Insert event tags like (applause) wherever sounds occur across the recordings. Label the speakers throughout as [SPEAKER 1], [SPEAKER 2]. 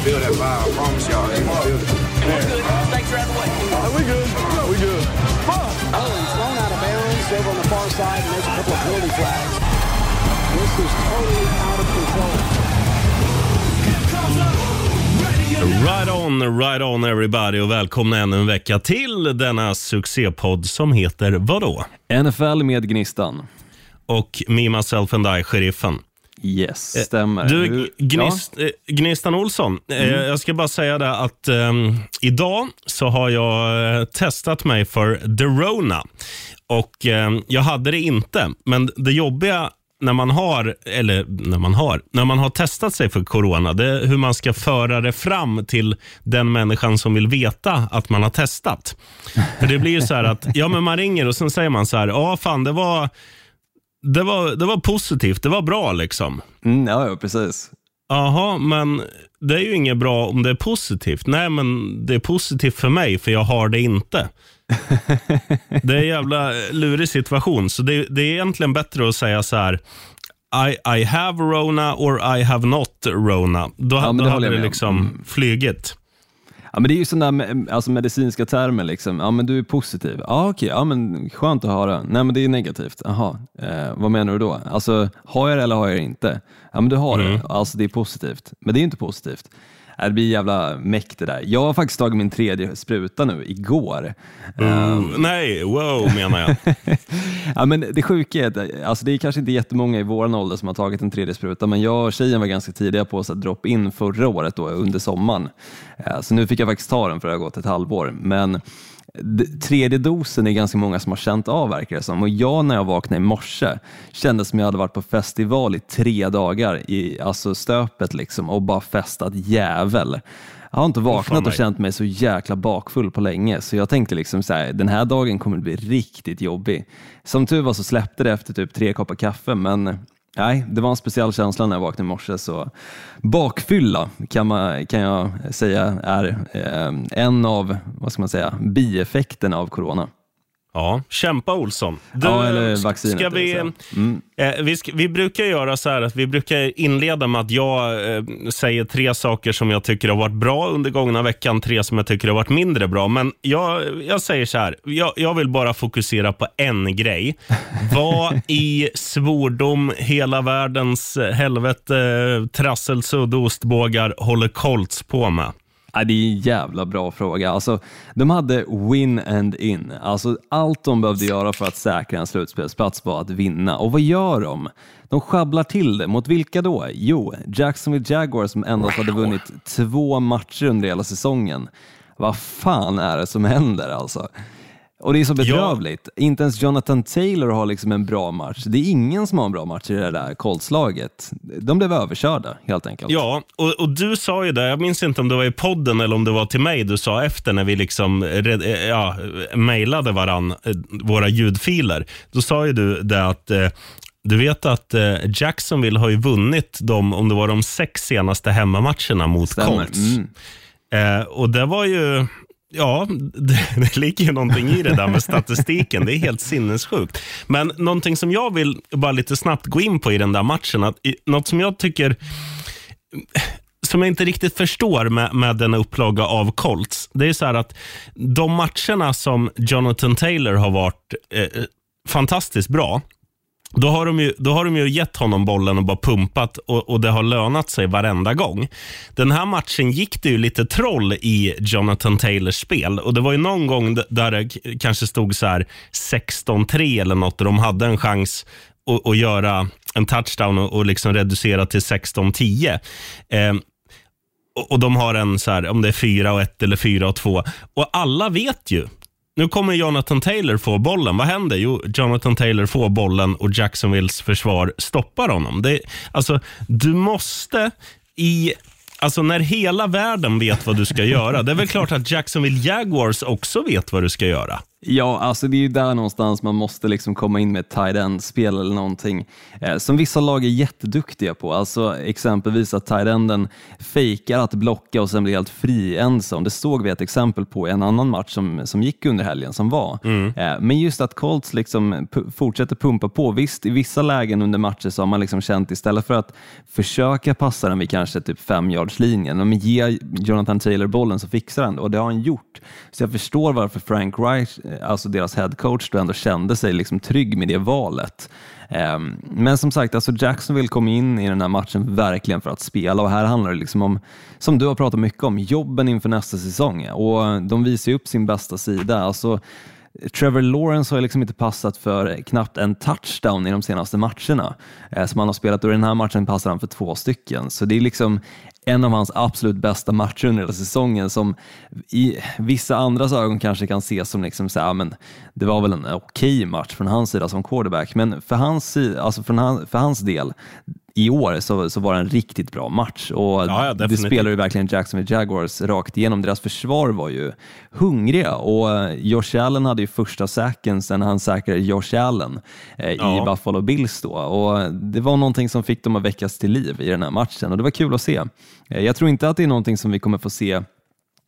[SPEAKER 1] gonna feel that vibe. I promise y'all, they gonna feel it.
[SPEAKER 2] Snakes are out of the way.
[SPEAKER 3] we good. we good.
[SPEAKER 4] Oh, he's thrown out of bounds over on the far side, and there's a couple of penalty flags. This is totally out of control.
[SPEAKER 5] Right on, right on everybody och välkomna ännu en vecka till denna succépodd som heter vadå?
[SPEAKER 6] NFL med Gnistan.
[SPEAKER 5] Och Me, Myself and I, Sheriffen.
[SPEAKER 6] Yes, stämmer.
[SPEAKER 5] Eh, Du,
[SPEAKER 6] Hur-
[SPEAKER 5] gnist, eh, Gnistan Olsson, eh, jag ska bara säga det att ehm, idag så har jag testat mig för The Rona. Och ehm, jag hade det inte, men det jobbiga när man har, eller när man har, när man har testat sig för corona, det är hur man ska föra det fram till den människan som vill veta att man har testat. För det blir ju så här att, ja men man ringer och sen säger man så här, ja fan det var, det var, det var positivt, det var bra liksom.
[SPEAKER 6] Mm, ja, ja, precis.
[SPEAKER 5] Jaha, men det är ju inget bra om det är positivt. Nej, men det är positivt för mig, för jag har det inte. (laughs) det är en jävla lurig situation, så det, det är egentligen bättre att säga så här. I, I have Rona or I have not Rona. Då,
[SPEAKER 6] Ja,
[SPEAKER 5] då hade det liksom
[SPEAKER 6] Mm.
[SPEAKER 5] flygit.
[SPEAKER 6] Ja, men det är ju sådana alltså medicinska termer. Liksom. Ja, men du är positiv. Ja, okej. Ja, men skönt att höra. Nej, men det är negativt. Jaha, eh, vad menar du då? Alltså, har jag det eller har jag det inte? Ja, men du har det. Alltså, det är positivt. Men det är inte positivt. Äh, Det blir jävla mäkt det där. Jag har faktiskt tagit min tredje spruta nu igår.
[SPEAKER 5] Mm, nej, wow menar jag. (laughs)
[SPEAKER 6] Ja, men det sjuka är att alltså det är kanske inte jättemånga i vår ålder som har tagit en tredje spruta, men jag och tjejen var ganska tidiga på att drop-in förra året då, under sommaren. Eh, Så nu fick jag faktiskt ta den för det har gått ett halvår. Men tredje dosen är ganska många som har känt av verkar det som. Och jag när jag vaknade i morse kände som jag hade varit på festival i tre dagar i alltså stöpet liksom och bara festat jävel. Jag har inte vaknat och känt mig så jäkla bakfull på länge, så jag tänkte liksom så här, den här dagen kommer bli riktigt jobbig. Som tur var så släppte det efter typ tre koppar kaffe, men nej, det var en speciell känsla när jag vaknade i morse. Så bakfylla kan, man, kan jag säga är eh, en av, vad ska man säga, bieffekterna av corona.
[SPEAKER 5] Ja, kämpa Olsson. Du,
[SPEAKER 6] Ja, eller vaccinet,
[SPEAKER 5] Ska vi.
[SPEAKER 6] Mm.
[SPEAKER 5] eh, vi, ska, vi brukar göra så här att vi brukar inleda med att jag eh, säger tre saker som jag tycker har varit bra under gångna veckan, tre som jag tycker har varit mindre bra. Men jag, jag säger så här, jag, jag vill bara fokusera på en grej. (laughs) Vad i svordom, hela världens eh, helvete, eh, trassel, sudd och ostbågar håller Colts på med?
[SPEAKER 6] Ja, det är en jävla bra fråga. Alltså, de hade win and in. Alltså, allt de behövde göra för att säkra en slutspelsplats var att vinna. Och vad gör de? De sjabblar till det. Mot vilka då? Jo, Jacksonville Jaguars som endast hade vunnit två matcher under hela säsongen. Vad fan är det som händer alltså? Och det är så bedrövligt. Inte ens Jonathan Taylor har liksom en bra match. Det är ingen som har en bra match i det där Colts-laget. De blev överkörda helt enkelt.
[SPEAKER 5] Ja, och, och du sa ju det, jag minns inte om det var i podden eller om det var till mig du sa efter när vi liksom red, eh, ja, mejlade varann, eh, våra ljudfiler. Då sa ju du det att eh, du vet att eh, Jacksonville har ju vunnit de, om det var de sex senaste hemmamatcherna mot
[SPEAKER 6] Stämmer.
[SPEAKER 5] Colts.
[SPEAKER 6] Mm.
[SPEAKER 5] Eh, och det var ju, ja, (laughs) det, det ligger ju någonting i det där med statistiken. Det är helt sinnessjukt. Men någonting som jag vill bara lite snabbt gå in på i den där matchen, att, i, något som jag tycker som jag inte riktigt förstår med, med denna upplaga av Colts, det är så här att de matcherna som Jonathan Taylor har varit eh, eh fantastiskt bra, då har, de ju, då har de ju gett honom bollen och bara pumpat och, och det har lönat sig varenda gång. Den här matchen gick det ju lite troll i Jonathan Taylors spel och det var ju någon gång där det kanske stod så här 16-3 eller något och de hade en chans att, att göra en touchdown och, och liksom reducera till 16-10. Eh, och, och de har en så här, om det är 4 och 1 eller 4 och 2. Och alla vet ju. Nu kommer Jonathan Taylor få bollen. Vad händer? Jo, Jonathan Taylor får bollen och Jacksonvilles försvar stoppar honom. Det, alltså, du måste i... Alltså när hela världen vet vad du ska göra. Det är väl klart att Jacksonville Jaguars också vet vad du ska göra.
[SPEAKER 6] Ja, alltså det är ju där någonstans man måste liksom komma in med ett tight end-spel eller någonting eh, som vissa lag är jätteduktiga på. Alltså exempelvis att tight enden fejkar att blocka och sen blir helt fri ensam. Det såg vi ett exempel på i en annan match som, som gick under helgen som var. Eh, men just att Colts liksom fortsätter pumpa på. Visst, i vissa lägen under matcher så har man liksom känt istället för att försöka passa den vid kanske typ femyardslinjen, men ge Jonathan Taylor bollen så fixar han det och det har han gjort. Så jag förstår varför Frank Reich, eh, Eh, alltså deras head coach, då ändå kände sig liksom trygg med det valet. Ehm, men som sagt, alltså Jacksonville kom in i den här matchen verkligen för att spela och här handlar det liksom om, som du har pratat mycket om, jobben inför nästa säsong och de visar ju upp sin bästa sida. Alltså, Trevor Lawrence har ju liksom inte passat för knappt en touchdown i de senaste matcherna eh, som han har spelat och i den här matchen passar han för två stycken. Så det är liksom en av hans absolut bästa matcher under hela säsongen som i vissa andras ögon kanske kan ses som liksom så här, men det var väl en okej match från hans sida som quarterback, men för hans, alltså för, han, för hans del i år så, så var det en riktigt bra match och
[SPEAKER 5] Ja, ja,
[SPEAKER 6] det spelar ju verkligen Jacksonville Jaguars rakt igenom. Deras försvar var ju hungriga och eh, Josh Allen hade ju första säken sen han säkrade Josh Allen eh, i
[SPEAKER 5] Ja.
[SPEAKER 6] Buffalo Bills då och det var någonting som fick dem att väckas till liv i den här matchen och det var kul att se. Eh, Jag tror inte att det är någonting som vi kommer få se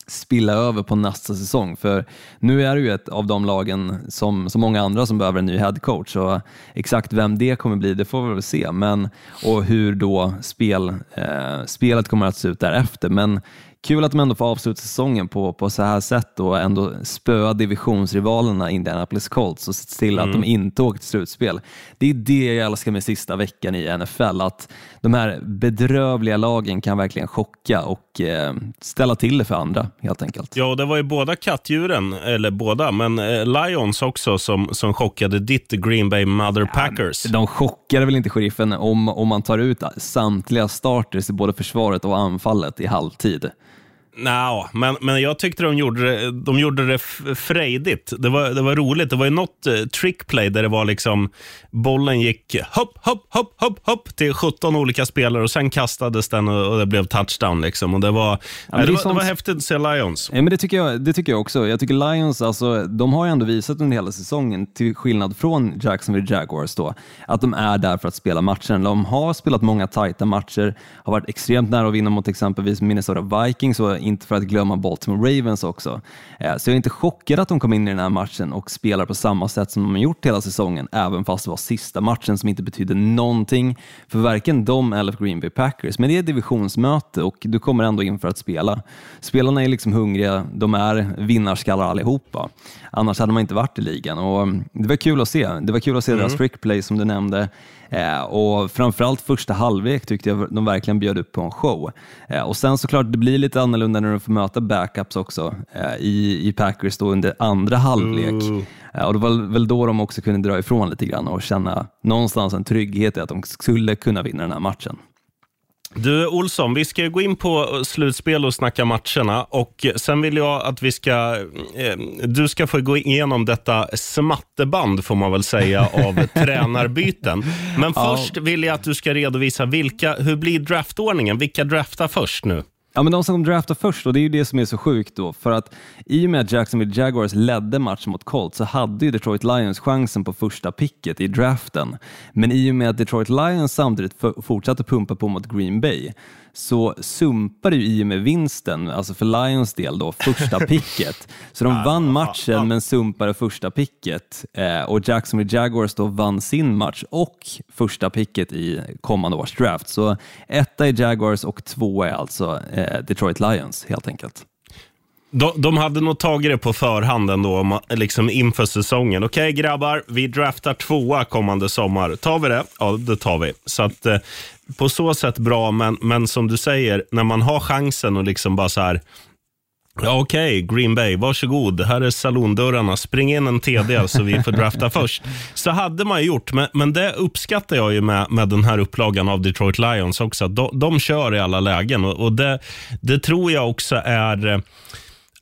[SPEAKER 6] spilla över på nästa säsong. För nu är det ju ett av de lagen som, som många andra som behöver en ny headcoach exakt vem det kommer bli, det får vi väl se. Men, och hur då spel, eh, spelet kommer att se ut därefter. Men kul att de ändå får avsluta säsongen på, på så här sätt och ändå spöa divisionsrivalerna Indianapolis Colts och se till att de inte åker till slutspel. Det är det jag älskar med sista veckan i NFL, att de här bedrövliga lagen kan verkligen chocka och eh, ställa till det för andra helt enkelt.
[SPEAKER 5] Ja, och det var ju båda kattdjuren, eller båda, men eh, Lions också som, som chockade ditt Green Bay Mother Packers.
[SPEAKER 6] De chockar väl inte sheriffen om, om man tar ut samtliga starters i både försvaret och anfallet i halvtid.
[SPEAKER 5] Nja, men, men jag tyckte de gjorde det, de gjorde det frejdigt. Det var, det var roligt. Det var ju något eh, trickplay där det var liksom bollen gick hopp, hopp, hopp, hopp, hopp till 17 olika spelare och sen kastades den och, och det blev touchdown. Liksom. Och det, var,
[SPEAKER 6] men
[SPEAKER 5] nej,
[SPEAKER 6] det
[SPEAKER 5] det, var, det
[SPEAKER 6] sånt-
[SPEAKER 5] var häftigt att se Lions.
[SPEAKER 6] Ja, men det, tycker jag, det tycker jag också. Jag tycker Lions, alltså, de har ju ändå visat under hela säsongen, till skillnad från Jacksonville Jaguars, då, att de är där för att spela matchen. De har spelat många tajta matcher, har varit extremt nära att vinna mot exempelvis Minnesota Vikings och inte för att glömma Baltimore Ravens också. Eh, Så jag är inte chockad att de kom in i den här matchen och spelar på samma sätt som de har gjort hela säsongen, även fast det var sista matchen som inte betydde någonting för varken dem eller Green Bay Packers. Men det är divisionsmöte och du kommer ändå in för att spela. Spelarna är liksom hungriga, de är vinnarskallar allihopa. Annars hade man inte varit i ligan. Och mm, det var kul att se. Det var kul att se deras trick play som du nämnde. Eh, och framförallt första halvlek tyckte jag de verkligen bjöd upp på en show. Eh, och sen såklart, det blir lite annorlunda när de får möta backups också eh, i, i Packers då under andra halvlek. Eh, och det var väl då de också kunde dra ifrån lite grann och känna någonstans en trygghet i att de skulle kunna vinna den här matchen.
[SPEAKER 5] Du Olsson, vi ska gå in på slutspel och snacka matcherna. Och Sen vill jag att vi ska, eh, du ska få gå igenom detta smatteband, får man väl säga, (laughs) av tränarbyten. Men först vill jag att du ska redovisa vilka, hur blir draftordningen? Vilka draftar först nu?
[SPEAKER 6] Ja, men de som draftar först, och det är ju det som är så sjukt då, för att i och med att Jacksonville Jaguars ledde matchen mot Colts så hade ju Detroit Lions chansen på första picket i draften. Men i och med att Detroit Lions samtidigt fortsatte pumpa på mot Green Bay så sumpade ju i och med vinsten, alltså för Lions del då, första (laughs) picket. Så de vann matchen men sumpade första picket eh, och Jacksonville Jaguars då vann sin match och första picket i kommande års draft. Så etta är Jaguars och två är alltså eh, Detroit Lions helt enkelt.
[SPEAKER 5] De, de hade nog tagit det på förhand ändå, om- liksom inför säsongen. Okej grabbar, vi draftar tvåa kommande sommar. Tar vi det? Ja, det tar vi. Så att, eh, på så sätt bra, men, men som du säger, när man har chansen och liksom bara så här, Ja, Okej, Green Bay, varsågod. Här är salondörrarna. Spring in en TD så vi får drafta (laughs) först. Så hade man gjort, men, men det uppskattar jag ju med, med den här upplagan av Detroit Lions också. De, de kör i alla lägen och, och det, det tror jag också är eh,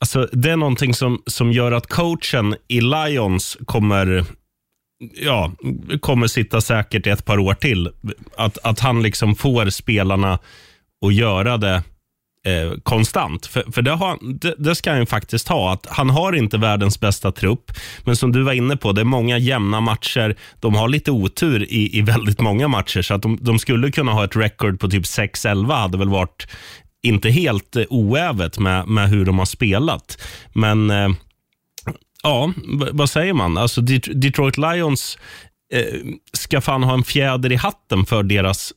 [SPEAKER 5] Alltså, det är någonting som, som gör att coachen i Lions kommer ja, kommer sitta säkert i ett par år till. Att, att han liksom får spelarna att göra det eh, konstant. För, för det, har, det, det, ska han ju faktiskt ha. Att han har inte världens bästa trupp, men som du var inne på, det är många jämna matcher. De har lite otur i, i väldigt många matcher, så att de, de skulle kunna ha ett record på typ 6-11 hade väl varit inte helt eh, oävet med, med hur de har spelat. Men eh, ja, vad säger man? Alltså Detroit Lions eh, ska fan ha en fjäder i hatten för deras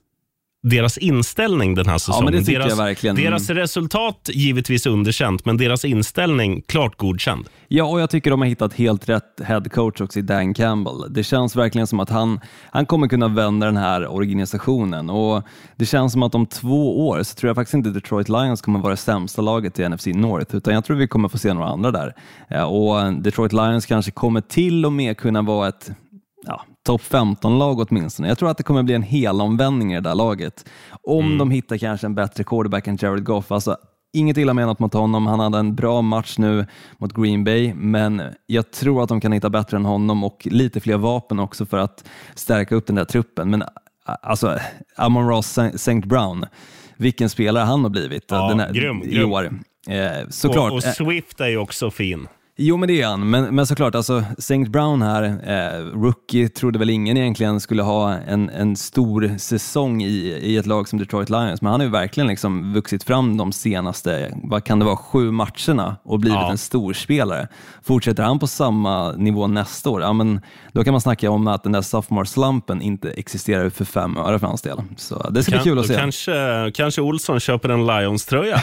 [SPEAKER 5] deras inställning den här säsongen.
[SPEAKER 6] Ja,
[SPEAKER 5] deras, deras resultat givetvis underkänt, men deras inställning klart godkänd.
[SPEAKER 6] Ja, och jag tycker de har hittat helt rätt headcoach också i Dan Campbell. Det känns verkligen som att han, han kommer kunna vända den här organisationen och det känns som att om två år så tror jag faktiskt inte Detroit Lions kommer vara det sämsta laget i NFC North, utan jag tror vi kommer få se några andra där. Och Detroit Lions kanske kommer till och med kunna vara ett ja, topp 15-lag åtminstone. Jag tror att det kommer bli en hel omvändning i det där laget. Om mm. de hittar kanske en bättre quarterback än Jared Goff. Alltså, inget illa menat mot honom. Han hade en bra match nu mot Green Bay, men jag tror att de kan hitta bättre än honom och lite fler vapen också för att stärka upp den där truppen. Men alltså, Amon Ross St. Brown, vilken spelare han har blivit
[SPEAKER 5] ja,
[SPEAKER 6] den
[SPEAKER 5] här, grym,
[SPEAKER 6] i år. Eh, såklart.
[SPEAKER 5] Och, och Swift är ju också fin.
[SPEAKER 6] Jo, men det är han. Men, men såklart, alltså, St. Brown här, eh, rookie, trodde väl ingen egentligen skulle ha en, en stor säsong i, i ett lag som Detroit Lions, men han har ju verkligen liksom vuxit fram de senaste, vad kan det vara, sju matcherna och blivit ja. en storspelare. Fortsätter han på samma nivå nästa år, ja, men då kan man snacka om att den där sophomore-slumpen inte existerar för fem öre för hans del. Så det ska kan, bli kul att se.
[SPEAKER 5] Kanske, kanske Olsson köper en Lions-tröja?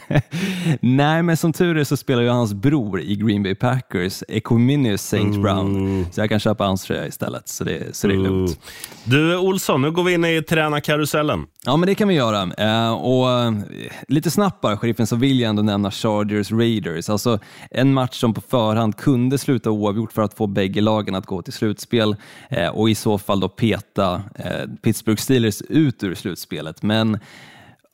[SPEAKER 5] (laughs)
[SPEAKER 6] Nej, men som tur är så spelar ju hans bror i Green Bay Packers, Equiminius St. Brown. Så jag kan köpa hans tröja istället, så det, så det är lugnt.
[SPEAKER 5] Du Olsson, nu går vi in i tränarkarusellen.
[SPEAKER 6] Ja, men det kan vi göra. Uh, och uh, lite snabbt bara, sheriffen, så vill jag ändå nämna Chargers Raiders. Alltså en match som på förhand kunde sluta oavgjort för att få bägge lagen att gå till slutspel uh, och i så fall då peta Pittsburgh Steelers ut ur slutspelet. Men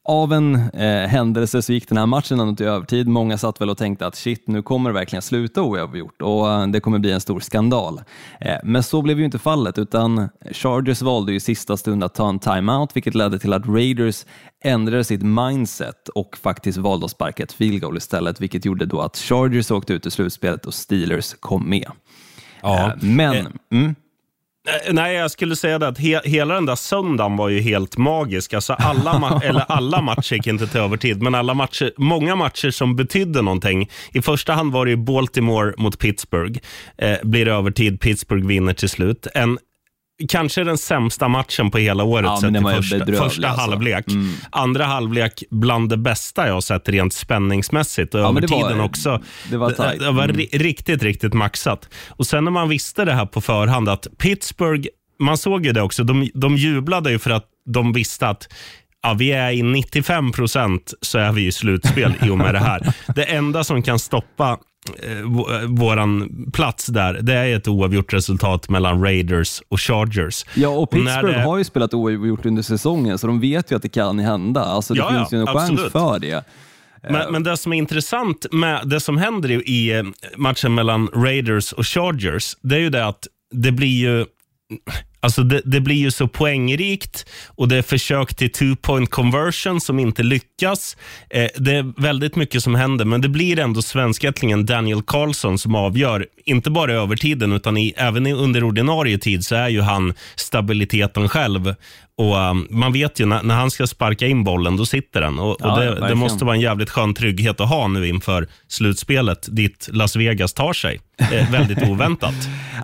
[SPEAKER 6] av en eh, händelse så gick den här matchen ändå till övertid. Många satt väl och tänkte att shit, nu kommer det verkligen sluta oavgjort och eh, det kommer bli en stor skandal. Eh, men så blev ju inte fallet, utan Chargers valde i sista stund att ta en timeout, vilket ledde till att Raiders ändrade sitt mindset och faktiskt valde att sparka ett field goal istället, vilket gjorde då att Chargers åkte ut i slutspelet och Steelers kom med. Ja. Eh, men... Eh, mm,
[SPEAKER 5] nej, jag skulle säga det att he hela den där söndagen var ju helt magisk. Alltså alla, ma (laughs) eller alla matcher gick inte till övertid, men alla matcher, många matcher som betydde någonting. I första hand var det ju Baltimore mot Pittsburgh. Eh, blir övertid, Pittsburgh vinner till slut. En kanske den sämsta matchen på hela året
[SPEAKER 6] ja,
[SPEAKER 5] sett i första, första alltså. halvlek. Mm. Andra halvlek bland det bästa jag har sett rent spänningsmässigt och ja, över tiden också.
[SPEAKER 6] Det var,
[SPEAKER 5] det, det var mm. riktigt, riktigt maxat. Och sen när man visste det här på förhand att Pittsburgh, man såg ju det också, de, de jublade ju för att de visste att Ja, vi är i 95 procent så är vi i slutspel i och med det här. (laughs) Det enda som kan stoppa våran plats där, det är ett oavgjort resultat mellan Raiders och Chargers.
[SPEAKER 6] Ja, och Pittsburgh och det... har ju spelat oavgjort under säsongen, så de vet ju att det kan hända. Alltså, det ja, finns ju en absolut. chans för det.
[SPEAKER 5] Men, men, det som är intressant med det som händer i eh, matchen mellan Raiders och Chargers, det är ju det att det blir ju Alltså det, det, blir ju så poängrikt och det är försök till two point conversion som inte lyckas. Eh, det är väldigt mycket som händer, men det blir ändå svenskättlingen Daniel Karlsson som avgör. Inte bara i övertiden, utan i, även under ordinarie tid så är ju han stabiliteten själv. Och um, Man vet ju när, när, han ska sparka in bollen, då sitter den. Och, ja, och det, det, måste vara en jävligt skön trygghet att ha nu inför slutspelet, dit Las Vegas tar sig. (laughs) Eh, väldigt oväntat.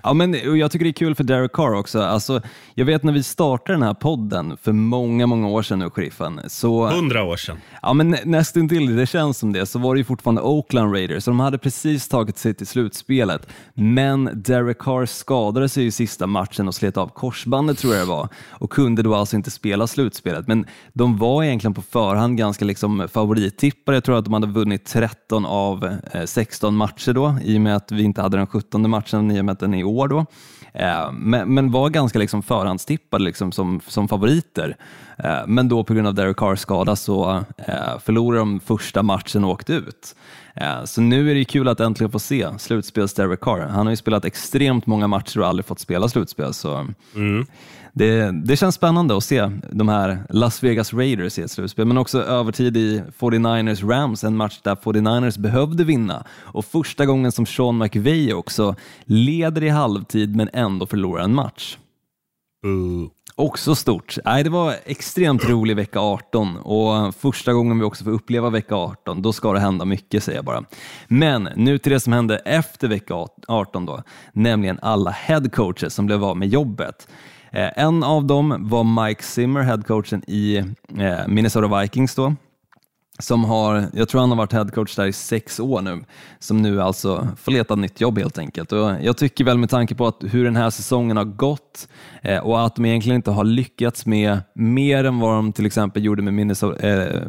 [SPEAKER 6] ja, men jag tycker det är kul för Derek Carr också. Alltså, jag vet när vi startade den här podden för många, många år sedan nu, sheriffen. Så,
[SPEAKER 5] Hundra år sedan.
[SPEAKER 6] Ja, men nästintill, det känns som det, så var det ju fortfarande Oakland Raiders. Så de hade precis tagit sig till slutspelet. Men Derek Carr skadade sig i sista matchen och slet av korsbandet tror jag det var och kunde då alltså inte spela slutspelet. Men de var egentligen på förhand ganska liksom favorittippare. Jag tror att de hade vunnit 13 av 16 eh, matcher då i och med att vi inte hade den 17 matchen i och med att den är i år. Då. Eh, men, men var ganska liksom förhandstippade liksom som, som favoriter. Eh, men då på grund av Derek Carrs skada så eh, förlorade de första matchen och åkte ut. Så nu är det kul att äntligen få se slutspels Derek Carr. Han har ju spelat extremt många matcher och aldrig fått spela slutspel. Så mm det, det känns spännande spännande att se de här Las Vegas Raiders i ett slutspel, men också övertid i 49ers Rams, en match där 49ers behövde vinna och första gången som Sean McVay också leder i halvtid men ändå förlorar en match.
[SPEAKER 5] Uh.
[SPEAKER 6] Också stort. Nej, det var extremt rolig vecka 18 och första gången vi också får uppleva vecka 18, då ska det hända mycket säger jag bara. Men nu till det som hände efter vecka 18 då, nämligen alla headcoaches som blev av med jobbet. Eh, en av dem var Mike Zimmer, headcoachen i eh, Minnesota Vikings då som har, jag tror han har varit headcoach där i sex år nu, som nu alltså får leta nytt jobb helt enkelt. Och jag tycker väl med tanke på att hur den här säsongen har gått eh, och att de egentligen inte har lyckats med mer än vad de till exempel gjorde med Minnesota, eh,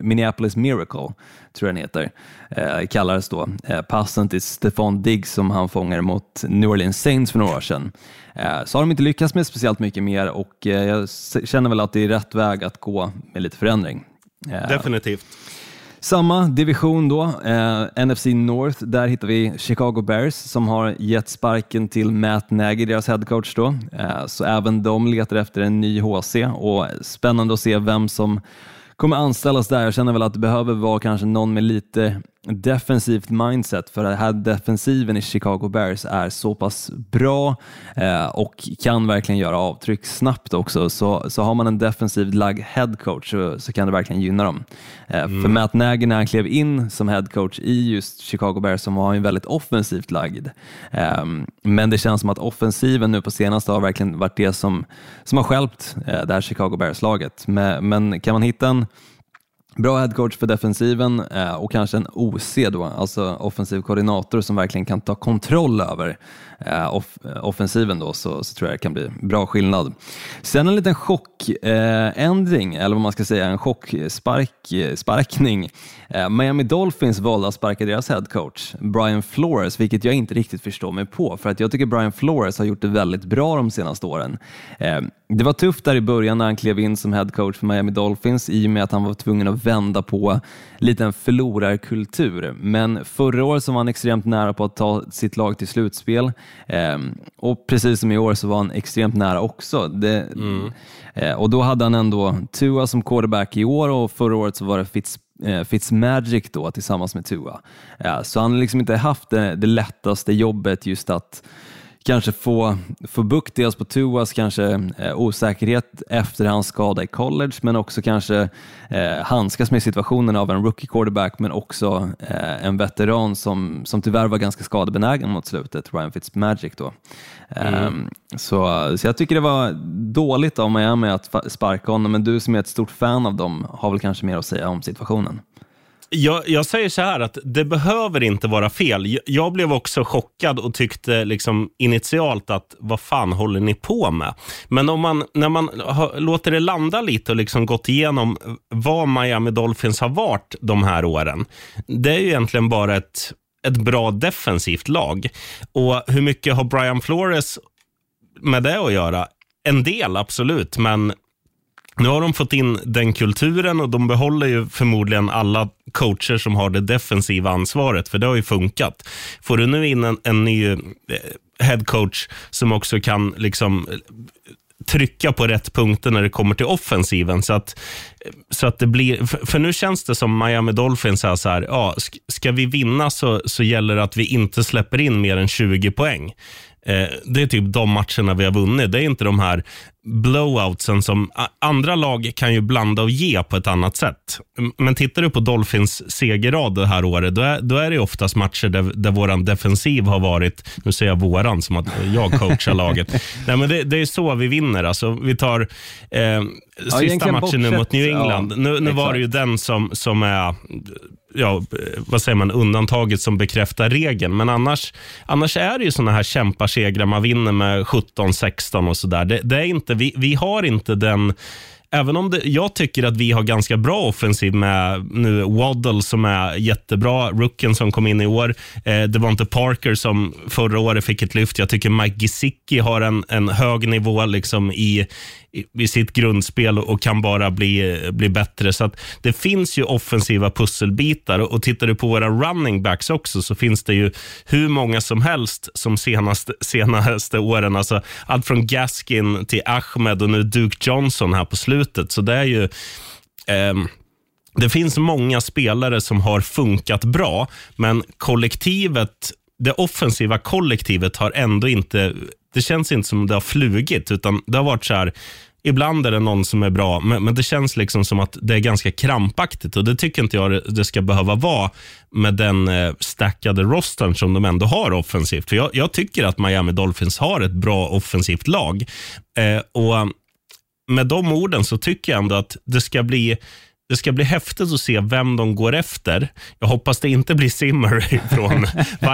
[SPEAKER 6] Minneapolis Miracle, tror jag den heter, eh, kallades då, eh, passen till Stefan Diggs som han fångade mot New Orleans Saints för några år sedan. Eh, så har de inte lyckats med speciellt mycket mer och eh, jag känner väl att det är rätt väg att gå med lite förändring.
[SPEAKER 5] Definitivt.
[SPEAKER 6] Samma division då, eh, NFC North, där hittar vi Chicago Bears som har gett sparken till Matt Nagy, deras headcoach. Då. Eh, så även de letar efter en ny HC och spännande att se vem som kommer anställas där. Jag känner väl att det behöver vara kanske någon med lite defensivt mindset för den här defensiven i Chicago Bears är så pass bra eh, och kan verkligen göra avtryck snabbt också. Så, så har man en defensivt lagd headcoach så, så kan det verkligen gynna dem. Eh, mm. För Matt Nagy när han klev in som headcoach i just Chicago Bears så var han väldigt offensivt lagd. Eh, men det känns som att offensiven nu på senaste har verkligen varit det som, som har skälpt eh, det här Chicago Bears-laget. Men, men kan man hitta en Bra headcoach för defensiven eh, och kanske en OC då, alltså offensiv koordinator som verkligen kan ta kontroll över Eh, off eh, offensiven då, så, så, tror jag det kan bli bra skillnad. Sen en liten chockändring, eh, eller vad man ska säga, en chocksparkning. Eh, eh, Miami Dolphins valde att sparka deras headcoach, Brian Flores, vilket jag inte riktigt förstår mig på, för att jag tycker Brian Flores har gjort det väldigt bra de senaste åren. Eh, det var tufft där i början när han klev in som headcoach för Miami Dolphins i och med att han var tvungen att vända på lite en förlorarkultur. Men förra året så var han extremt nära på att ta sitt lag till slutspel eh, och precis som i år så var han extremt nära också. Det, mm. eh, och då hade han ändå Tua som quarterback i år och förra året så var det Fitz eh, Fitzmagic då tillsammans med Tua. Eh, så han har liksom inte haft det, det lättaste jobbet just att kanske få, få bukt dels på Tuas kanske eh, osäkerhet efter hans skada i college, men också kanske eh, handskas med situationen av en rookie quarterback, men också eh, en veteran som, som tyvärr var ganska skadebenägen mot slutet, Ryan Fitzmagic. Då. Mm. Um, så, så jag tycker det var dåligt av Miami att sparka honom, men du som är ett stort fan av dem har väl kanske mer att säga om situationen?
[SPEAKER 5] Jag, jag, säger så här att det behöver inte vara fel. Jag, blev också chockad och tyckte liksom initialt att vad fan håller ni på med? Men om man, när man har, låter det landa lite och liksom gått igenom vad Miami Dolphins har varit de här åren. Det är ju egentligen bara ett, ett bra defensivt lag. Och hur mycket har Brian Flores med det att göra? En del, absolut, men nu har de fått in den kulturen och de behåller ju förmodligen alla coacher som har det defensiva ansvaret, för det har ju funkat. Får du nu in en, en ny eh, headcoach som också kan liksom eh, trycka på rätt punkter när det kommer till offensiven. Så att, eh, så att det blir, för, nu känns det som Miami Dolphins är så här, ja, ska vi vinna så, så gäller det att vi inte släpper in mer än 20 poäng. Eh, det är typ de matcherna vi har vunnit. Det är inte de här blowoutsen som andra lag kan ju blanda och ge på ett annat sätt. Men tittar du på Dolphins segerrad det här året, då är, då är det oftast matcher där, där vår defensiv har varit, nu säger jag våran som att jag coachar laget. (laughs) Nej, men det, det, är så vi vinner. Alltså, vi tar eh, sista ja, matchen nu mot New England. Ja, nu, nu var det ju den som, som är ja, vad säger man, undantaget som bekräftar regeln. Men annars, annars är det ju såna här kämparsegrar. Man vinner med 17-16 och sådär. Det, det är inte, vi, vi har inte den även om det, jag tycker att vi har ganska bra offensiv med nu Waddle som är jättebra, rookien som kom in i år. Eh, det var inte Parker som förra året fick ett lyft. Jag tycker Mike Gesicki har en, en hög nivå liksom i, i, i sitt grundspel och kan bara bli, bli bättre. Så att det finns ju offensiva pusselbitar och, och tittar du på våra running backs också så finns det ju hur många som helst som senaste, senaste åren. Alltså allt från Gaskin till Ahmed och nu Duke Johnson här på slutet. Så det är ju... ehm, det finns många spelare som har funkat bra, men kollektivet, det offensiva kollektivet har ändå inte, det känns inte som det har flugit, utan det har varit så här, ibland är det någon som är bra, men, men det känns liksom som att det är ganska krampaktigt och det tycker inte jag det, det ska behöva vara med den eh, stackade rostern som de ändå har offensivt. För jag, jag tycker att Miami Dolphins har ett bra offensivt lag. Eh, och med de orden så tycker jag ändå att det ska bli det ska bli häftigt att se vem de går efter. Jag hoppas det inte blir Zimmer (laughs) från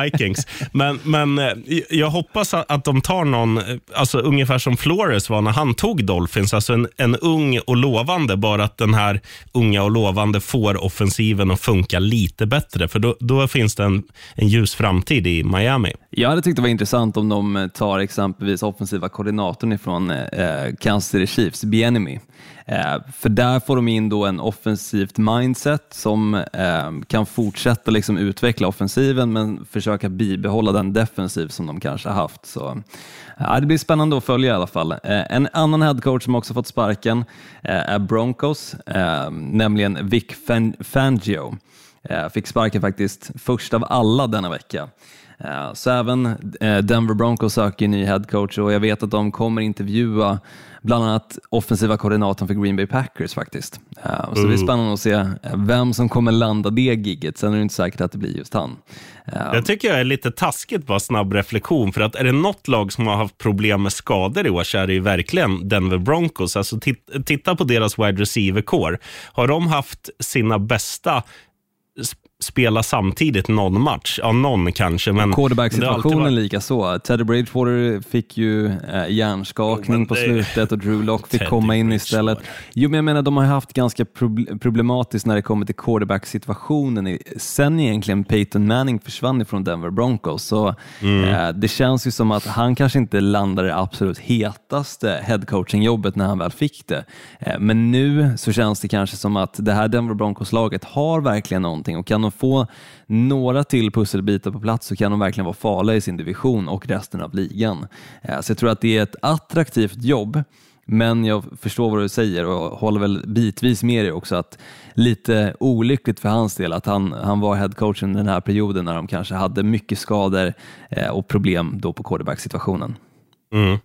[SPEAKER 5] Vikings. Men, men eh, jag hoppas att de tar någon, eh, alltså ungefär som Flores var när han tog Dolphins. Alltså en, en ung och lovande, bara att den här unga och lovande får offensiven att funka lite bättre. För då, då finns det en, en ljus framtid i Miami.
[SPEAKER 6] Jag hade tyckt det var intressant om de tar exempelvis offensiva koordinatorn ifrån eh, eh Kansas City Chiefs, Bienemy. Eh, för där får de in då en offensivt mindset som eh, kan fortsätta liksom utveckla offensiven men försöka bibehålla den defensiv som de kanske har haft. Så, ja, det blir spännande att följa i alla fall. Eh, en annan headcoach som också fått sparken eh, är Broncos, eh, nämligen Vic Fan- Fangio. Eh, fick sparken faktiskt först av alla denna vecka. Eh, så även eh, Denver Broncos söker ny headcoach och jag vet att de kommer intervjua bland annat offensiva koordinatorn för Green Bay Packers faktiskt. Eh, Så det blir spännande att se eh, vem som kommer landa det gigget. Sen är det inte säkert att det blir just han. Eh,
[SPEAKER 5] Det tycker jag är lite taskigt, bara snabb reflektion. För att är det något lag som har haft problem med skador i år så är det ju verkligen Denver Broncos. Alltså tit- titta på deras wide receiver-core. Har de haft sina bästa spela samtidigt någon match? Ja, någon kanske. Men
[SPEAKER 6] Quarterback-situationen
[SPEAKER 5] varit-
[SPEAKER 6] lika så. Teddy Bridgewater fick ju eh, hjärnskakning
[SPEAKER 5] men
[SPEAKER 6] på
[SPEAKER 5] det-
[SPEAKER 6] slutet och Drew Lock fick
[SPEAKER 5] Teddy
[SPEAKER 6] komma in istället. Jo, men jag menar, de har haft ganska proble- problematiskt när det kommer till quarterback-situationen. Sen egentligen Peyton Manning försvann ifrån Denver Broncos, så eh, det känns ju som att han kanske inte landade det absolut hetaste headcoaching-jobbet när han väl fick det. Eh, men nu så känns det kanske som att det här Denver Broncos-laget har verkligen någonting och kan de få några till pusselbitar på plats så kan de verkligen vara farliga i sin division och resten av ligan. Eh, så jag tror att det är ett attraktivt jobb, men jag förstår vad du säger och håller väl bitvis med dig också att lite olyckligt för hans del att han, han var headcoach under den här perioden när de kanske hade mycket skador eh, och problem då på quarterback-situationen.
[SPEAKER 5] Mm.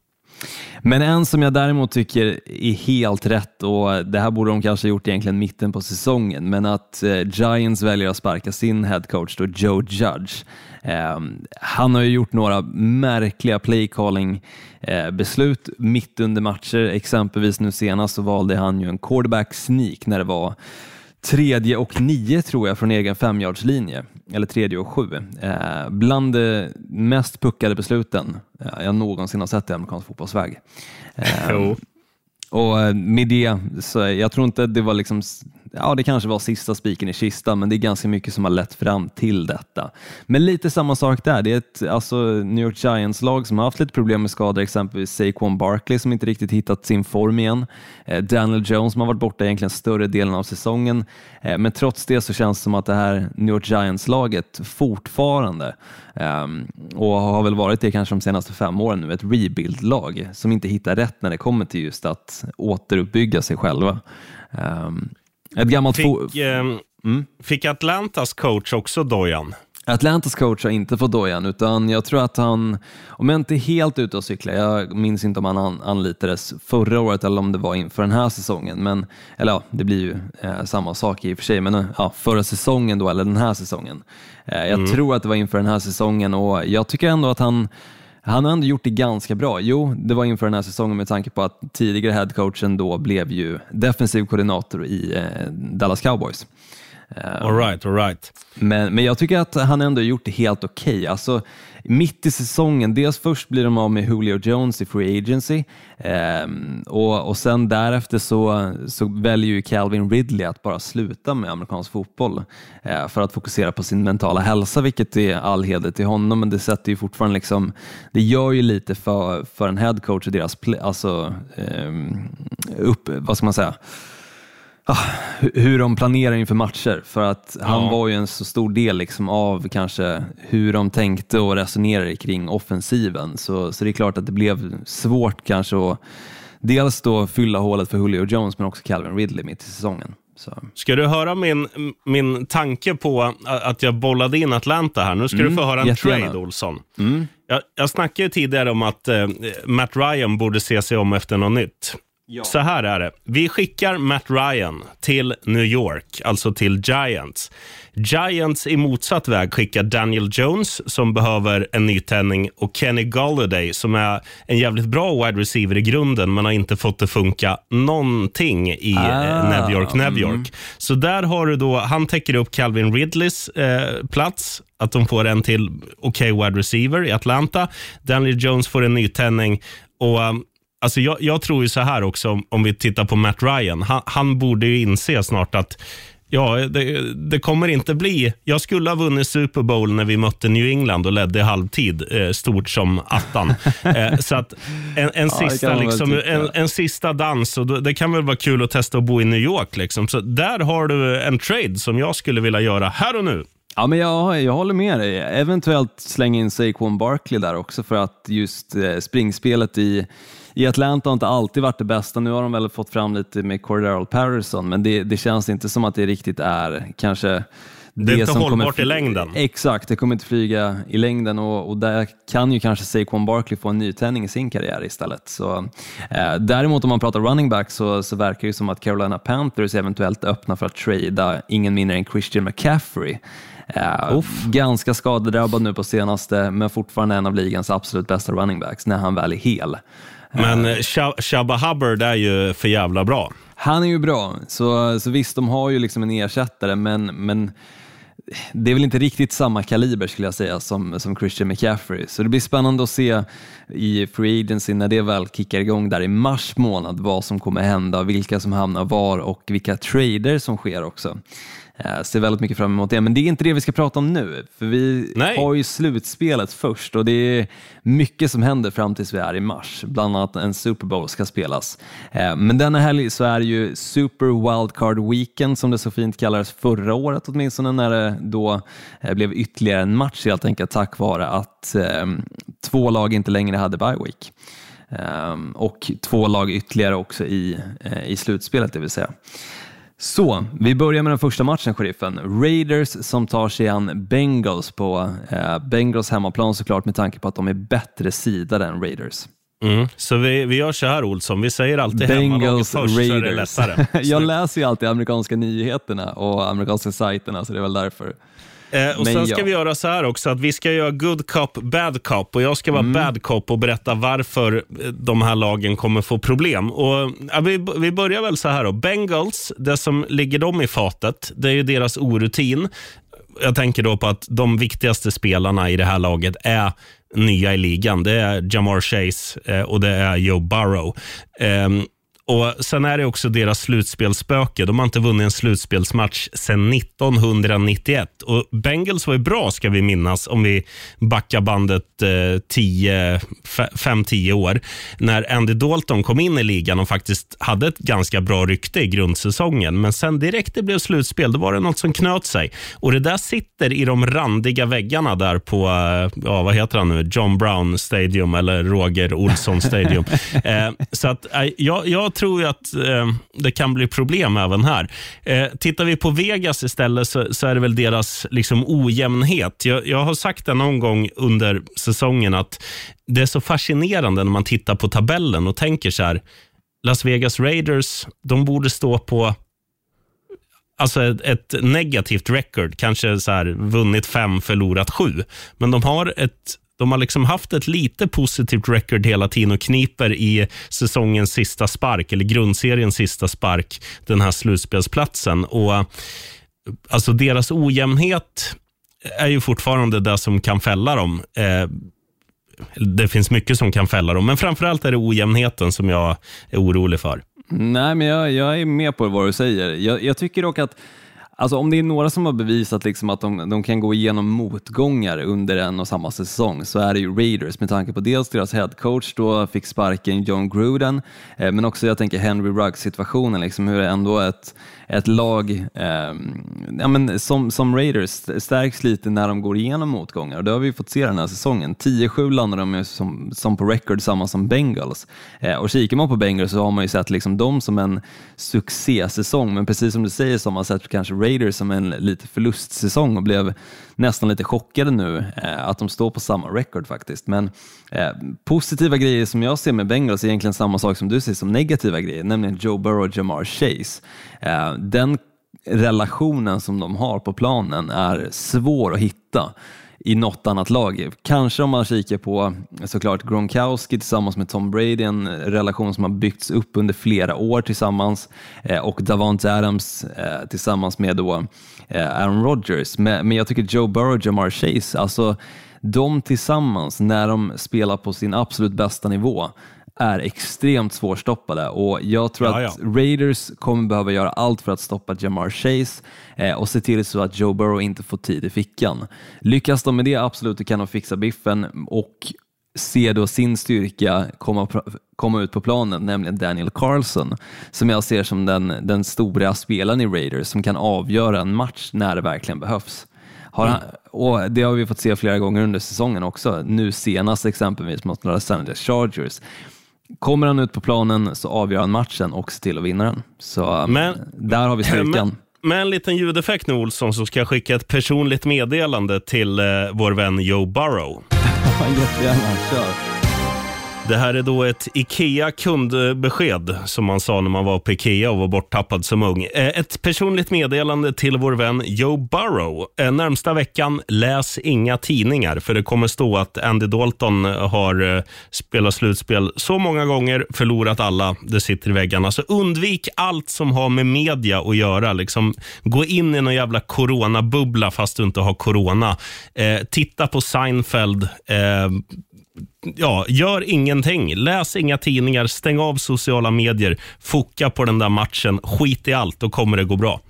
[SPEAKER 6] Men en som jag däremot tycker är helt rätt och det här borde de kanske ha gjort egentligen mitten på säsongen, men att eh, Giants väljer att sparka sin headcoach då Joe Judge. Ehm, han har ju gjort några märkliga playcalling-beslut eh, mitt under matcher. Exempelvis nu senast så valde han ju en quarterback sneak när det var tredje och nio tror jag från egen femjardslinje, eller tredje och sju. Eh, bland de mest puckade besluten eh, jag någonsin har sett i amerikansk fotbollsväg. Eh, och eh, med det, så jag tror inte det var liksom, ja det kanske var sista spiken i kistan, men det är ganska mycket som har lett fram till detta. Men lite samma sak där, det är ett alltså, New York Giants-lag som har haft lite problem med skador, exempelvis Saquon Barkley som inte riktigt hittat sin form igen, eh, Daniel Jones som har varit borta egentligen större delen av säsongen, eh, men trots det så känns det som att det här New York Giants-laget fortfarande, ehm, och har väl varit det kanske de senaste fem åren nu, ett rebuild-lag som inte hittar rätt när det kommer till just att återuppbygga sig själva. Um, ett gammalt
[SPEAKER 5] Fick, eh, fick Atlantas coach också dojan?
[SPEAKER 6] Atlantas coach har inte fått dojan, utan jag tror att han, om jag inte är helt ute och cyklar, jag minns inte om han an, anlitades förra året eller om det var inför den här säsongen, men, eller ja, det blir ju eh, samma sak i och för sig, men eh, ja, förra säsongen då, eller den här säsongen. Eh, jag tror att det var inför den här säsongen och jag tycker ändå att han han har ändå gjort det ganska bra. Jo, det var inför den här säsongen med tanke på att tidigare headcoachen då blev ju defensiv koordinator i eh, Dallas Cowboys.
[SPEAKER 5] All right, all right.
[SPEAKER 6] Men, men jag tycker att han ändå gjort det helt okej. Okay. Alltså, mitt i säsongen, dels först blir de av med Julio Jones i Free Agency eh, och, och sen därefter så, så väljer ju Calvin Ridley att bara sluta med amerikansk fotboll eh, för att fokusera på sin mentala hälsa, vilket är all heder till honom, men det sätter ju fortfarande liksom, det gör ju lite för, för en headcoach och deras, alltså, eh, upp, vad ska man säga, hur de planerar inför matcher. För att han var ju en så stor del liksom av kanske hur de tänkte och resonerade kring offensiven. Så, så det är klart att det blev svårt kanske att dels då fylla hålet för Julio Jones men också Calvin Ridley mitt i säsongen. Så.
[SPEAKER 5] Ska du höra min, min tanke på att jag bollade in Atlanta här? Nu ska mm, du få höra en jättegärna. trade, Olsson. Mm. Jag, jag snackade tidigare om att eh, Matt Ryan borde se sig om efter något nytt. Ja. Så här är det. Vi skickar Matt Ryan till New York, alltså till Giants. Giants i motsatt väg skickar Daniel Jones som behöver en nytändning och Kenny Galladay som är en jävligt bra wide receiver i grunden men har inte fått det funka någonting i eh, ah, New York, New York. Mm. Så där har du då, han täcker upp Calvin Ridleys eh, plats att de får en till okej okay wide receiver i Atlanta. Daniel Jones får en nytändning och um, Alltså jag, jag, tror ju så här också, om, om vi tittar på Matt Ryan. Han, han borde ju inse snart att Ja, det, det, kommer inte bli... Jag skulle ha vunnit Super Bowl när vi mötte New England och ledde i halvtid, eh, stort som attan. (laughs) eh, så att en, en ja, sista, liksom, en, en, sista dans, och då, det kan väl vara kul att testa att bo i New York. Liksom. Så där har du en trade som jag skulle vilja göra här och nu.
[SPEAKER 6] Ja, men jag, jag håller med dig. Eventuellt slänga in Saquon Barkley där också för att just eh, springspelet i i Atlanta har inte alltid varit det bästa. Nu har de väl fått fram lite med Cordero Patterson, men det, det känns inte som att det riktigt är kanske
[SPEAKER 5] det, det är inte hållbart i längden.
[SPEAKER 6] Exakt, det kommer inte flyga i längden och, och där kan ju kanske Saquon Barkley få en nytändning i sin karriär istället. Så, eh, däremot om man pratar running back så, så verkar det som att Carolina Panthers eventuellt öppnar för att trada ingen mindre än Christian McCaffrey. Uh, ganska skadedrabbad nu på senaste, men fortfarande en av ligans absolut bästa running backs när han väl är hel.
[SPEAKER 5] Men uh, Hubbard är ju för jävla bra.
[SPEAKER 6] Han är ju bra, så, så visst, de har ju liksom en ersättare, men, men det är väl inte riktigt samma kaliber skulle jag säga som, som Christian McCaffrey. Så det blir spännande att se i Free Agency när det väl kickar igång där i mars månad vad som kommer hända, vilka som hamnar var och vilka trader som sker också. Jag ser väldigt mycket fram emot det, men det är inte det vi ska prata om nu. För vi Nej. har ju slutspelet först och det är mycket som händer fram tills vi är i mars. Bland annat en Super Bowl ska spelas. Eh, men denna helg så är det ju Super Wildcard Weekend som det så fint kallades förra året åtminstone när det då eh, blev ytterligare en match helt enkelt tack vare att eh, två lag inte längre hade bye week. Och två lag ytterligare också i, i slutspelet det vill säga. Så, vi börjar med den första matchen, sheriffen. Raiders som tar sig an Bengals på eh, Bengals hemmaplan såklart med tanke på att de är bättre sidade än Raiders.
[SPEAKER 5] Mm. Så vi, vi gör så här Olsson, vi säger alltid hemmalaget först Raiders. så är det lättare. (laughs)
[SPEAKER 6] Jag läser ju alltid amerikanska nyheterna och amerikanska sajterna så det är väl därför.
[SPEAKER 5] Eh, och Sen ska ja. vi göra så här också, att vi ska göra good cop, bad cop och jag ska vara mm. bad cop och berätta varför eh, de här lagen kommer få problem. Och, ja, vi, vi börjar väl så här då. Bengals, det som ligger dem i fatet, det är ju deras orutin. Jag tänker då på att de viktigaste spelarna i det här laget är nya i ligan. Det är Jamar Chase eh, och det är Joe Burrow. Um, och Sen är det också deras slutspelsspöke. De har inte vunnit en slutspelsmatch sedan 1991. Och Bengals var ju bra, ska vi minnas, om vi backar bandet 5-10 eh, år. När Andy Dalton kom in i ligan och faktiskt hade ett ganska bra rykte i grundsäsongen. Men sen direkt det blev slutspel, då var det något som knöt sig. Och Det där sitter i de randiga väggarna där på, eh, ja, vad heter han nu, John Brown Stadium eller Roger Olsson Stadium. (laughs) eh, så att, eh, jag, jag jag tror att eh, det kan bli problem även här. Eh, tittar vi på Vegas istället så, så är det väl deras liksom, ojämnhet. Jag, jag har sagt det någon gång under säsongen att det är så fascinerande när man tittar på tabellen och tänker så här, Las Vegas Raiders, de borde stå på alltså ett, ett negativt record, kanske så här, vunnit fem, förlorat sju. Men de har ett de har liksom haft ett lite positivt record hela tiden och kniper i säsongens sista spark, eller grundseriens sista spark, den här slutspelsplatsen. Och alltså deras ojämnhet är ju fortfarande det som kan fälla dem. Eh, det finns mycket som kan fälla dem, men framförallt är det ojämnheten som jag är orolig för.
[SPEAKER 6] Nej, men jag, jag är med på vad du säger. Jag, jag tycker dock att Alltså om det är några som har bevisat liksom att de, de, kan gå igenom motgångar under en och samma säsong så är det ju Raiders. Med tanke på dels deras headcoach då fick sparken John Gruden eh, men också jag tänker Henry Ruggs situationen, liksom hur det ändå ett, ett lag eh, ja, men som, som Raiders stärks lite när de går igenom motgångar. Och det har vi fått se den här säsongen. 10-7 landar de ju som, som på record samma som Bengals. Eh, och kikar man på Bengals så har man ju sett liksom dem som en succésäsong. Men precis som du säger så har man sett kanske Raiders som en lite förlustsäsong och blev nästan lite chockade nu eh, att de står på samma record faktiskt. Men eh, positiva grejer som jag ser med Bengals är egentligen samma sak som du ser som negativa grejer, nämligen Joe Burrow och Jamar Chase. Eh, den relationen som de har på planen är svår att hitta i något annat lag. Kanske om man kikar på såklart Gronkowski tillsammans med Tom Brady, en relation som har byggts upp under flera år tillsammans eh, och Davante Adams eh, tillsammans med då Aaron Rodgers. Men, men jag tycker Joe Burrow och Jamar Chase, alltså de tillsammans när de spelar på sin absolut bästa nivå är extremt svårstoppade och jag tror
[SPEAKER 5] Ja,
[SPEAKER 6] att. Raiders kommer behöva göra allt för att stoppa Jamar Chase eh, och se till så att Joe Burrow inte får tid i fickan. Lyckas de med det, absolut, då kan de fixa biffen och se då sin styrka komma, komma ut på planen, nämligen Daniel Carlson, som jag ser som den, den stora spelaren i Raiders som kan avgöra en match när det verkligen behövs. Har han, och Det har vi fått se flera gånger under säsongen också, nu senast exempelvis mot Los Angeles Chargers. Kommer han ut på planen så avgör han matchen och ser till att vinna den. Så
[SPEAKER 5] Men-
[SPEAKER 6] där har vi (laughs) styrkan.
[SPEAKER 5] Med en liten ljudeffekt nu Olsson så ska jag skicka ett personligt meddelande till eh, vår vän Joe Burrow.
[SPEAKER 6] Ja, jättegärna, kör.
[SPEAKER 5] Det här är då ett IKEA kundbesked som man sa när man var på IKEA och var borttappad som ung. Eh, ett personligt meddelande till vår vän Joe Burrow. Eh, närmsta veckan, läs inga tidningar för det kommer stå att Andy Dalton har eh, spelat slutspel så många gånger, förlorat alla, det sitter i väggarna. Så undvik allt som har med media att göra. Liksom, gå in i någon jävla coronabubbla fast du inte har corona. Eh, titta på Seinfeld. Eh, ja, gör ingenting. Läs inga tidningar, stäng av sociala medier, foka på den där matchen, skit i allt, då kommer det gå bra.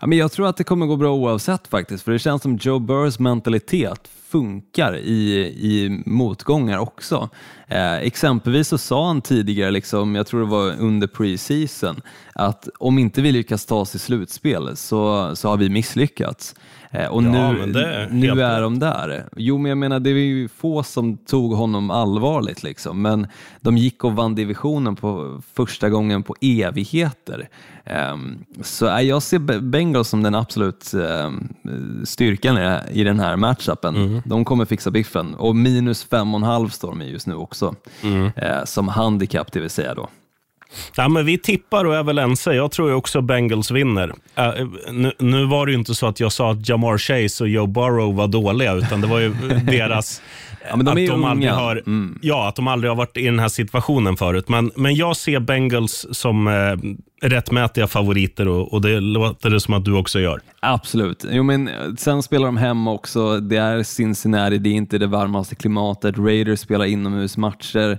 [SPEAKER 6] Ja, men jag tror att det kommer gå bra oavsett faktiskt, för det känns som Joe Burrs mentalitet funkar i, i motgångar också. Eh, exempelvis så sa han tidigare, liksom, jag tror det var under preseason, att om inte vi lyckas ta oss i slutspel så, så har vi misslyckats. Eh, och
[SPEAKER 5] Ja,
[SPEAKER 6] nu,
[SPEAKER 5] det är
[SPEAKER 6] nu
[SPEAKER 5] helt
[SPEAKER 6] är de där. Jo, men jag menar, det är ju få som tog honom allvarligt, liksom. men de gick och vann divisionen på första gången på evigheter. Ehm, så eh, jag ser Be- Bengals som den absolut ehm, styrkan i, i den här matchupen.
[SPEAKER 5] Mm.
[SPEAKER 6] De kommer fixa biffen och minus fem och en halv står de i just nu också,
[SPEAKER 5] Mm.
[SPEAKER 6] eh, som handikapp det vill säga då.
[SPEAKER 5] Ja, men vi tippar och är väl ense. Jag tror ju också Bengals vinner. Äh, nu, nu var det ju inte så att jag sa att Jamar Chase och Joe Burrow var dåliga, utan det var ju (laughs) deras...
[SPEAKER 6] Ja, men de
[SPEAKER 5] att
[SPEAKER 6] är ju
[SPEAKER 5] aldrig
[SPEAKER 6] unga.
[SPEAKER 5] har,
[SPEAKER 6] Mm.
[SPEAKER 5] Ja, att de aldrig har varit i den här situationen förut. Men, men jag ser Bengals som eh, rättmätiga favoriter och, och det låter det som att du också gör.
[SPEAKER 6] Absolut. Jo, men eh, sen spelar de hemma också. Det är Cincinnati, det är inte det varmaste klimatet. Raiders spelar inomhusmatcher.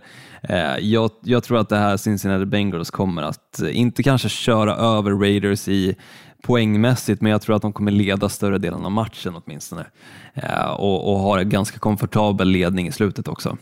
[SPEAKER 6] Eh, jag, jag tror att det här Cincinnati Bengals kommer att, eh, inte kanske köra över Raiders i poängmässigt, men jag tror att de kommer leda större delen av matchen åtminstone. Eh, och, och har en ganska komfortabel ledning i slutet också.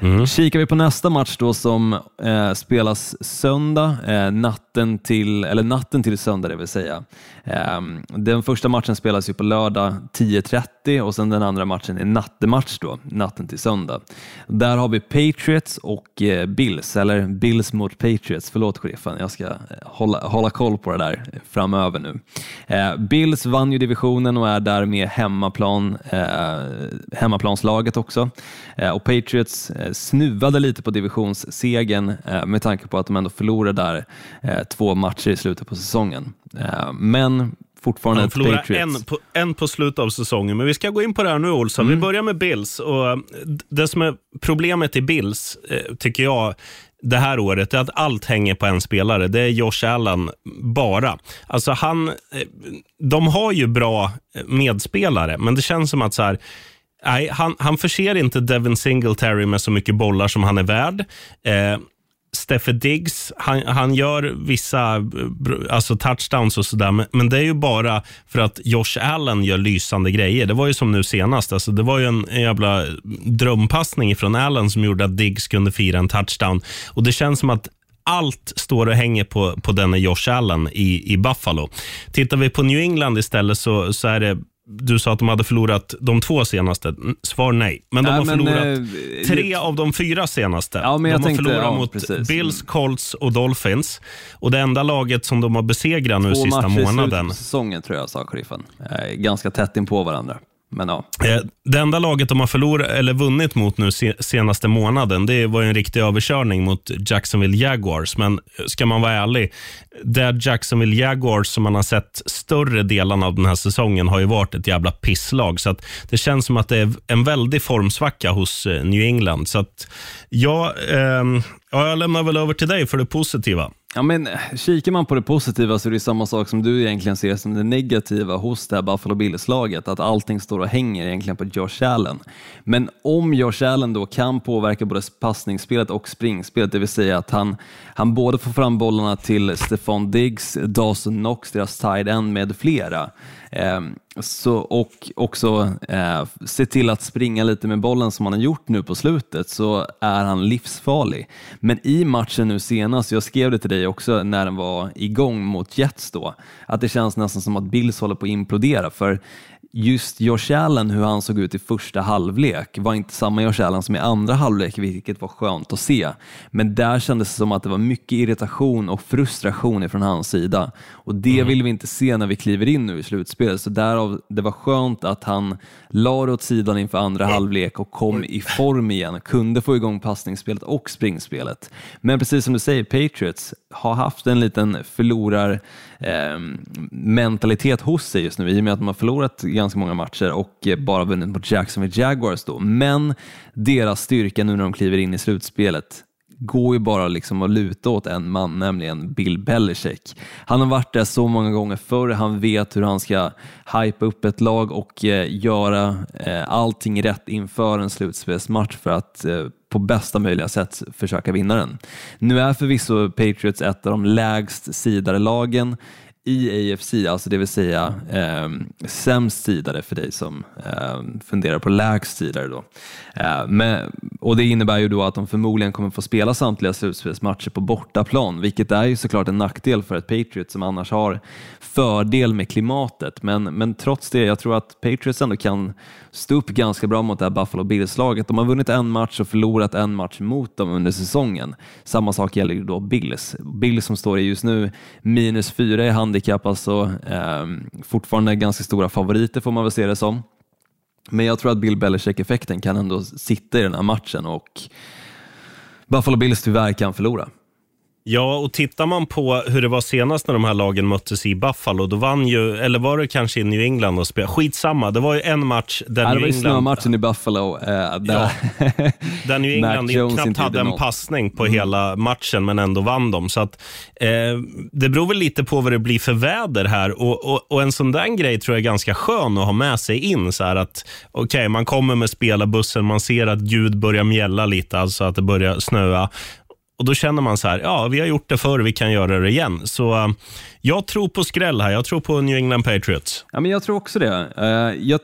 [SPEAKER 6] Mm. Kikar vi på nästa match då som eh, spelas söndag, eh, natten, till, eller natten till söndag det vill säga. Eh, den första matchen spelas ju på lördag 10.30 och sen den andra matchen är nattematch då, natten till söndag. Där har vi Patriots och eh, Bills, eller Bills mot Patriots, förlåt sheriffen, jag ska eh, hålla, hålla koll på det där framöver nu. Eh, Bills vann ju divisionen och är därmed hemmaplan, eh, hemmaplanslaget också. Eh, och Patriots eh, snuvade lite på divisionssegen eh, med tanke på att de ändå förlorade där eh, två matcher i slutet på säsongen. Eh, men fortfarande
[SPEAKER 5] De förlorar
[SPEAKER 6] Patriots.
[SPEAKER 5] en på, en på slutet av säsongen. Men vi ska gå in på det här nu, Olsson.
[SPEAKER 6] Mm.
[SPEAKER 5] Vi börjar med Bills. Och eh, det som är problemet i Bills, eh, tycker jag, det här året, är att allt hänger på en spelare. Det är Josh Allen bara. Alltså han, eh, de har ju bra eh, medspelare, men det känns som att så här, nej, han, han förser inte Devin Singletary med så mycket bollar som han är värd. Eh, Steffe Diggs, han, han gör vissa eh, alltså touchdowns och sådär, men, men det är ju bara för att Josh Allen gör lysande grejer. Det var ju som nu senast. Alltså, det var ju en, en jävla drömpassning från Allen som gjorde att Diggs kunde fira en touchdown. Och Det känns som att allt står och hänger på, på denne Josh Allen i, i Buffalo. Tittar vi på New England istället så, så är det du sa att de hade förlorat de två senaste. Mm, Svar nej. Men de
[SPEAKER 6] Nej,
[SPEAKER 5] har
[SPEAKER 6] men,
[SPEAKER 5] förlorat
[SPEAKER 6] eh,
[SPEAKER 5] tre av de fyra senaste.
[SPEAKER 6] Ja,
[SPEAKER 5] de har
[SPEAKER 6] tänkte-
[SPEAKER 5] förlorat
[SPEAKER 6] ja,
[SPEAKER 5] mot
[SPEAKER 6] precis. Mm.
[SPEAKER 5] Bills, Colts och Dolphins. Och Det enda laget som de har besegrat nu
[SPEAKER 6] Två
[SPEAKER 5] sista
[SPEAKER 6] matcher i
[SPEAKER 5] månaden.
[SPEAKER 6] slutet på säsongen tror jag, sa sheriffen. Eh, ganska tätt in på varandra. Men ja.
[SPEAKER 5] Eh, det enda laget de har förlorat, eller vunnit mot nu senaste månaden, det var ju en riktig överkörning mot Jacksonville Jaguars. Men eh, ska man vara ärlig, det Jacksonville Jaguars som man har sett större delen av den här säsongen har ju varit ett jävla pisslag. Så att det känns som att det är en väldig formsvacka hos eh, New England. Så att jag, eh, ja, jag lämnar väl över till dig för det positiva.
[SPEAKER 6] Ja, men eh, kikar man på det positiva så är det samma sak som du egentligen ser som det negativa hos det här Buffalo Bills-laget, att allting står och hänger egentligen på Josh Allen. Men om Josh Allen då kan påverka både passningsspelet och springspelet, det vill säga att han, han både får fram bollarna till Stefan Diggs, Dawson Knox, deras tight end med flera, Ehm, så, och också eh, se till att springa lite med bollen som han har gjort nu på slutet så är han livsfarlig. Men i matchen nu senast, jag skrev det till dig också när den var igång mot Jets då, att det känns nästan som att Bills håller på att implodera för just Josh Allen, hur han såg ut i första halvlek, var inte samma Josh Allen som i andra halvlek, vilket var skönt att se. Men där kändes det som att det var mycket irritation och frustration från hans sida. Och det vill vi inte se när vi kliver in nu i slutspelet, så därav det var skönt att han la det åt sidan inför andra halvlek och kom i form igen, kunde få igång passningsspelet och springspelet. Men precis som du säger, Patriots har haft en liten förlorar eh, mentalitet hos sig just nu i och med att de har förlorat ganska många matcher och eh, bara vunnit mot Jacksonville Jaguars då. Men deras styrka nu när de kliver in i slutspelet går ju bara liksom att luta åt en man, nämligen Bill Belichick. Han har varit där så många gånger förr, han vet hur han ska hypa upp ett lag och eh, göra eh, allting rätt inför en slutspelsmatch för att eh, på bästa möjliga sätt försöka vinna den. Nu är förvisso Patriots ett av de lägst sidare lagen i AFC, alltså det vill säga eh, sämst sidare för dig som eh, funderar på lägst sidare. Då. Eh, men, och det innebär ju då att de förmodligen kommer få spela samtliga slutspelsmatcher på bortaplan, vilket är ju såklart en nackdel för ett Patriots som annars har fördel med klimatet. Men, men trots det, jag tror att Patriots ändå kan stå upp ganska bra mot det här Buffalo Bills-laget. De har vunnit en match och förlorat en match mot dem under säsongen. Samma sak gäller ju då Bills. Bills som står i just nu minus fyra i handikapp, alltså eh, fortfarande ganska stora favoriter får man väl se det som. Men jag tror att Bill Belichick-effekten kan ändå sitta i den här matchen och Buffalo Bills tyvärr kan förlora.
[SPEAKER 5] Ja, och tittar man på hur det var senast när de här lagen möttes i Buffalo, då vann ju, eller var det kanske i New England och spelade? Skitsamma, det var ju en match där
[SPEAKER 6] Ja, det
[SPEAKER 5] New
[SPEAKER 6] var ju
[SPEAKER 5] England,
[SPEAKER 6] snömatchen i Buffalo. Eh, där (laughs)
[SPEAKER 5] där New England knappt hade en
[SPEAKER 6] något.
[SPEAKER 5] passning på hela matchen, men ändå vann de. Så att, eh, det beror väl lite på vad det blir för väder här. Och, och, och En sån där grej tror jag är ganska skön att ha med sig in. Så att, okay, man kommer med spelarbussen, man ser att Gud börjar mjälla lite, alltså att det börjar snöa. Och Då känner man så här, ja, vi har gjort det förr, vi kan göra det igen. Så uh, jag tror på skräll här. Jag tror på New England Patriots.
[SPEAKER 6] Ja, men jag tror också det. Uh, jag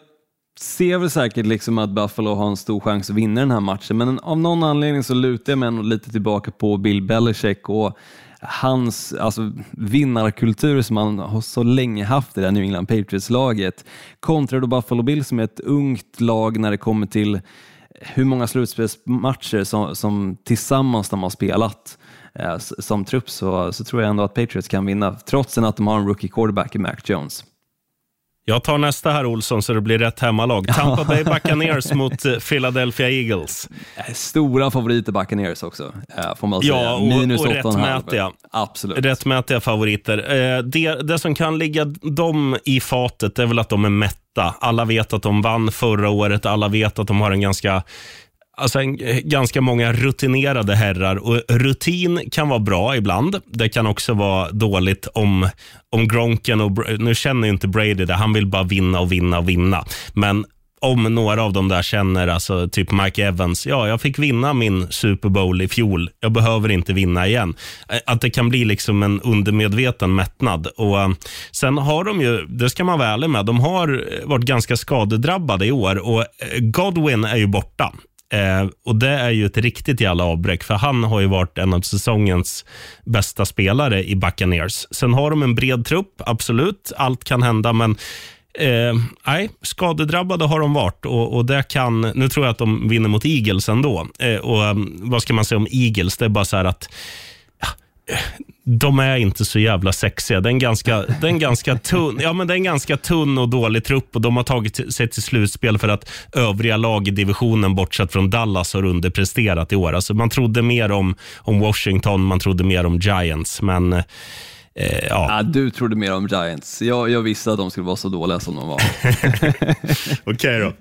[SPEAKER 6] ser väl säkert liksom att Buffalo har en stor chans att vinna den här matchen, men av någon anledning så lutar jag mig ändå lite tillbaka på Bill Belichick och hans alltså, vinnarkultur som han har så länge haft i det här New England Patriots-laget kontra då Buffalo Bills som är ett ungt lag när det kommer till hur många slutspelsmatcher som, som tillsammans de har spelat eh, som trupp så, så tror jag ändå att Patriots kan vinna trots att de har en rookie quarterback i Mac Jones.
[SPEAKER 5] Jag tar nästa här Olsson så det blir rätt hemmalag. Tampa Bay (laughs) Buccaneers mot eh, Philadelphia Eagles.
[SPEAKER 6] Eh, Stora favoriter Buccaneers också, eh, får man säga.
[SPEAKER 5] Ja, och,
[SPEAKER 6] Minus
[SPEAKER 5] och
[SPEAKER 6] 8,5.
[SPEAKER 5] rättmätiga.
[SPEAKER 6] Absolut.
[SPEAKER 5] Rättmätiga favoriter. Det, det som kan ligga dem i fatet är väl att de är mätta. Alla vet att de vann förra året. Alla vet att de har en ganska Alltså en, eh, ganska många rutinerade herrar och rutin kan vara bra ibland. Det kan också vara dåligt om, om Gronken och nu känner ju inte Brady det. Han vill bara vinna och vinna och vinna. Men om några av dem där känner, alltså typ Mike Evans, ja, jag fick vinna min Super Bowl i fjol. Jag behöver inte vinna igen. Eh, att det kan bli liksom en undermedveten mättnad. Och eh, Sen har de ju, det ska man vara ärlig med, de har eh, varit ganska skadedrabbade i år och Godwin är ju borta. Eh, och Det är ju ett riktigt jävla avbräck, för han har ju varit en av säsongens bästa spelare i Buccaneers. Sen har de en bred trupp, absolut. Allt kan hända, men Eh, nej, skadedrabbade har de varit och, och det kan, nu tror jag att de vinner mot Eagles ändå. Eh, och ehm, Vad ska man säga om Eagles? Det är bara så här att ja, eh, de är inte så jävla sexiga. Det är en ganska, det är ganska, tunn, ja, men det är en ganska tunn och dålig trupp och de har tagit sig till slutspel för att övriga lag i divisionen, bortsett från Dallas, har underpresterat i år. Alltså man trodde mer om, om Washington, man trodde mer om Giants, men eh, eh, ja.
[SPEAKER 6] Ja, du trodde mer om Giants. Jag, jag visste att de skulle vara så dåliga som de var. (laughs)
[SPEAKER 5] Okej då.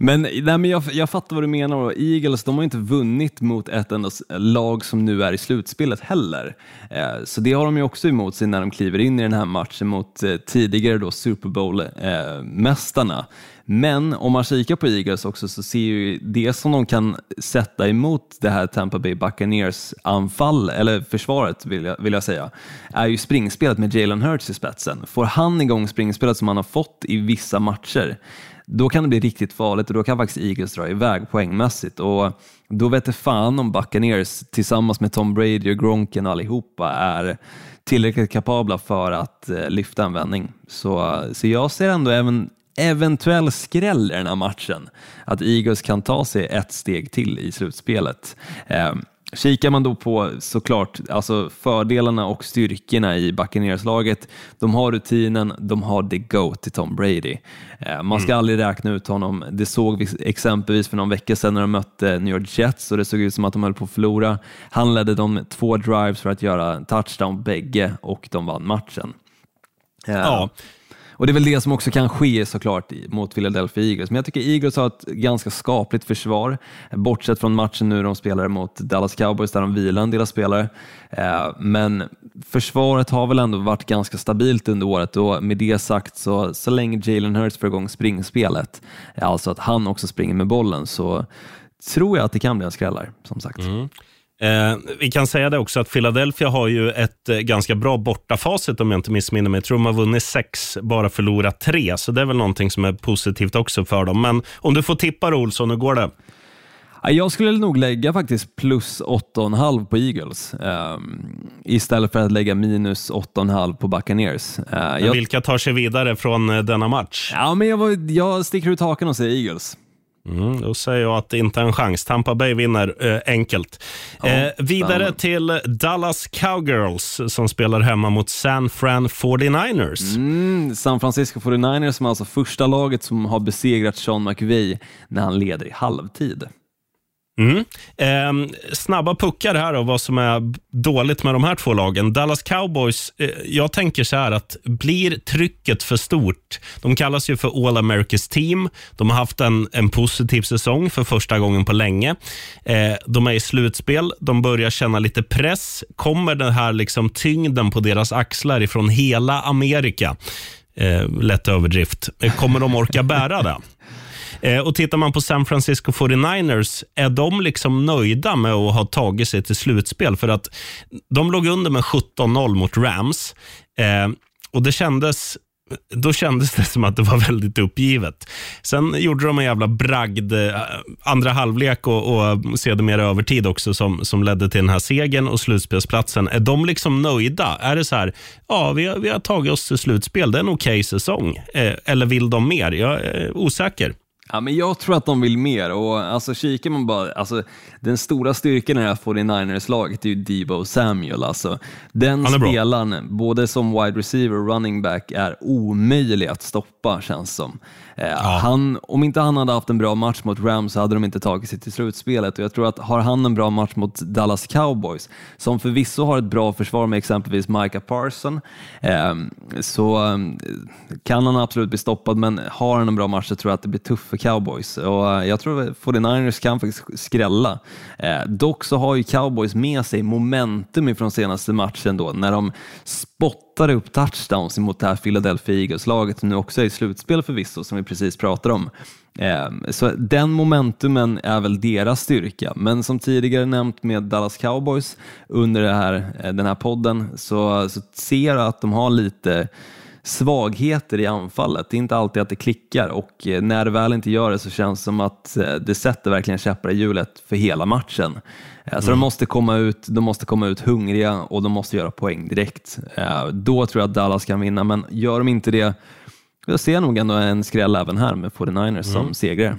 [SPEAKER 6] Men, nej, men jag, jag fattar vad du menar. Eagles de har inte vunnit mot ett enda lag som nu är i slutspelet heller. Eh, så det har de ju också emot sig när de kliver in i den här matchen mot eh, tidigare då Super Bowl-mästarna men om man kikar på Eagles också så ser ju det som de kan sätta emot det här Tampa Bay Buccaneers anfall, eller försvaret vill jag, vill jag säga, är ju springspelet med Jalen Hurts i spetsen. Får han igång springspelet som han har fått i vissa matcher, då kan det bli riktigt farligt och då kan faktiskt Eagles dra iväg poängmässigt. Och då vet det fan om Buccaneers tillsammans med Tom Brady och Gronken och allihopa är tillräckligt kapabla för att eh, lyfta en vändning. Så, så jag ser ändå även eventuell skräll i den här matchen, att Eagles kan ta sig ett steg till i slutspelet. Eh, Kikar man då på såklart alltså fördelarna och styrkorna i Buccaneers-laget, de har rutinen, de har the go till Tom Brady. Eh, Man ska aldrig räkna ut honom. Det såg vi exempelvis för någon vecka sedan när de mötte New York Jets och det såg ut som att de höll på att förlora. Han ledde dem två drives för att göra touchdown bägge och de vann matchen. Eh,
[SPEAKER 5] Ja
[SPEAKER 6] och det är väl det som också kan ske såklart mot Philadelphia Eagles. Men jag tycker Eagles har ett ganska skapligt försvar, bortsett från matchen nu de spelar mot Dallas Cowboys där de vilar en del spelare. Eh, men försvaret har väl ändå varit ganska stabilt under året och med det sagt så, så länge Jalen Hurts får igång springspelet, alltså att han också springer med bollen, så tror jag att det kan bli en skrällar, som sagt. Mm.
[SPEAKER 5] Eh, vi kan säga det också att Philadelphia har ju ett eh, ganska bra bortafacit om jag inte missminner mig. Jag tror de har vunnit sex, bara förlorat tre, så det är väl någonting som är positivt också för dem. Men om du får tippa Olsson, hur går det?
[SPEAKER 6] Ja, Jag skulle nog lägga faktiskt plus 8,5 på Eagles ehm, istället för att lägga minus 8,5 på Buccaneers. Eh, jag,
[SPEAKER 5] Vilka tar sig vidare från eh, denna match?
[SPEAKER 6] ja, men jag, var, jag sticker ut hakan och säger Eagles.
[SPEAKER 5] Mm, då säger jag att det inte är en chans. Tampa Bay vinner eh, enkelt. eh, vidare
[SPEAKER 6] spännande.
[SPEAKER 5] till Dallas Cowgirls som spelar hemma mot San Fran 49ers.
[SPEAKER 6] Mm, San Francisco 49ers som är alltså första laget som har besegrat Sean McVay när han leder i halvtid.
[SPEAKER 5] Mm. Eh, snabba puckar här och vad som är dåligt med de här två lagen. Dallas Cowboys, eh, jag tänker så här att blir trycket för stort, de kallas ju för All America's Team, de har haft en, en positiv säsong för första gången på länge. Eh, de är i slutspel, de börjar känna lite press. Kommer den här liksom tyngden på deras axlar ifrån hela Amerika, eh, lätt överdrift, kommer de orka bära det? (laughs) Eh, och Tittar man på San Francisco 49ers, är de liksom nöjda med att ha tagit sig till slutspel? För att de låg under med 17-0 mot Rams. Eh, och det kändes då kändes det som att det var väldigt uppgivet. Sen gjorde de en jävla bragd eh, andra halvlek och, och sedermera övertid också som, som ledde till den här segern och slutspelsplatsen. Är de liksom nöjda? Är det så här, ja vi har, vi har tagit oss till slutspel, det är en okej säsong. Eh, eller vill de mer? Jag är osäker.
[SPEAKER 6] Ja, men jag tror att de vill mer och alltså, kikar man bara, alltså, den stora styrkan i det här 49ers-laget är ju Debo Samuel. Alltså, den spelaren, både som wide receiver och running back, är omöjlig att stoppa känns som. Eh, han, om inte han hade haft en bra match mot Rams så hade de inte tagit sig till slutspelet och jag tror att har han en bra match mot Dallas Cowboys, som förvisso har ett bra försvar med exempelvis Micah Parson, eh, så eh, kan han absolut bli stoppad, men har han en bra match så tror jag att det blir tufft för Cowboys. Och eh, jag tror att 49ers kan faktiskt skrälla. Eh, dock så har ju Cowboys med sig momentum ifrån senaste matchen då, när de spottade upp touchdowns mot det här Philadelphia Eagles-laget som nu också är i slutspel förvisso, som vi precis pratade om. Ehm, så den momentumen är väl deras styrka, men som tidigare nämnt med Dallas Cowboys under det här, eh, den här podden så, så ser jag att de har lite svagheter i anfallet. Det är inte alltid att det klickar och eh, när det väl inte gör det så känns det som att eh, det sätter verkligen käppar i hjulet för hela matchen. Eh, Så de, måste komma ut, de måste komma ut hungriga och de måste göra poäng direkt. Eh, Då tror jag att Dallas kan vinna, men gör de inte det, jag ser nog ändå en skräll även här med 49ers som segrare.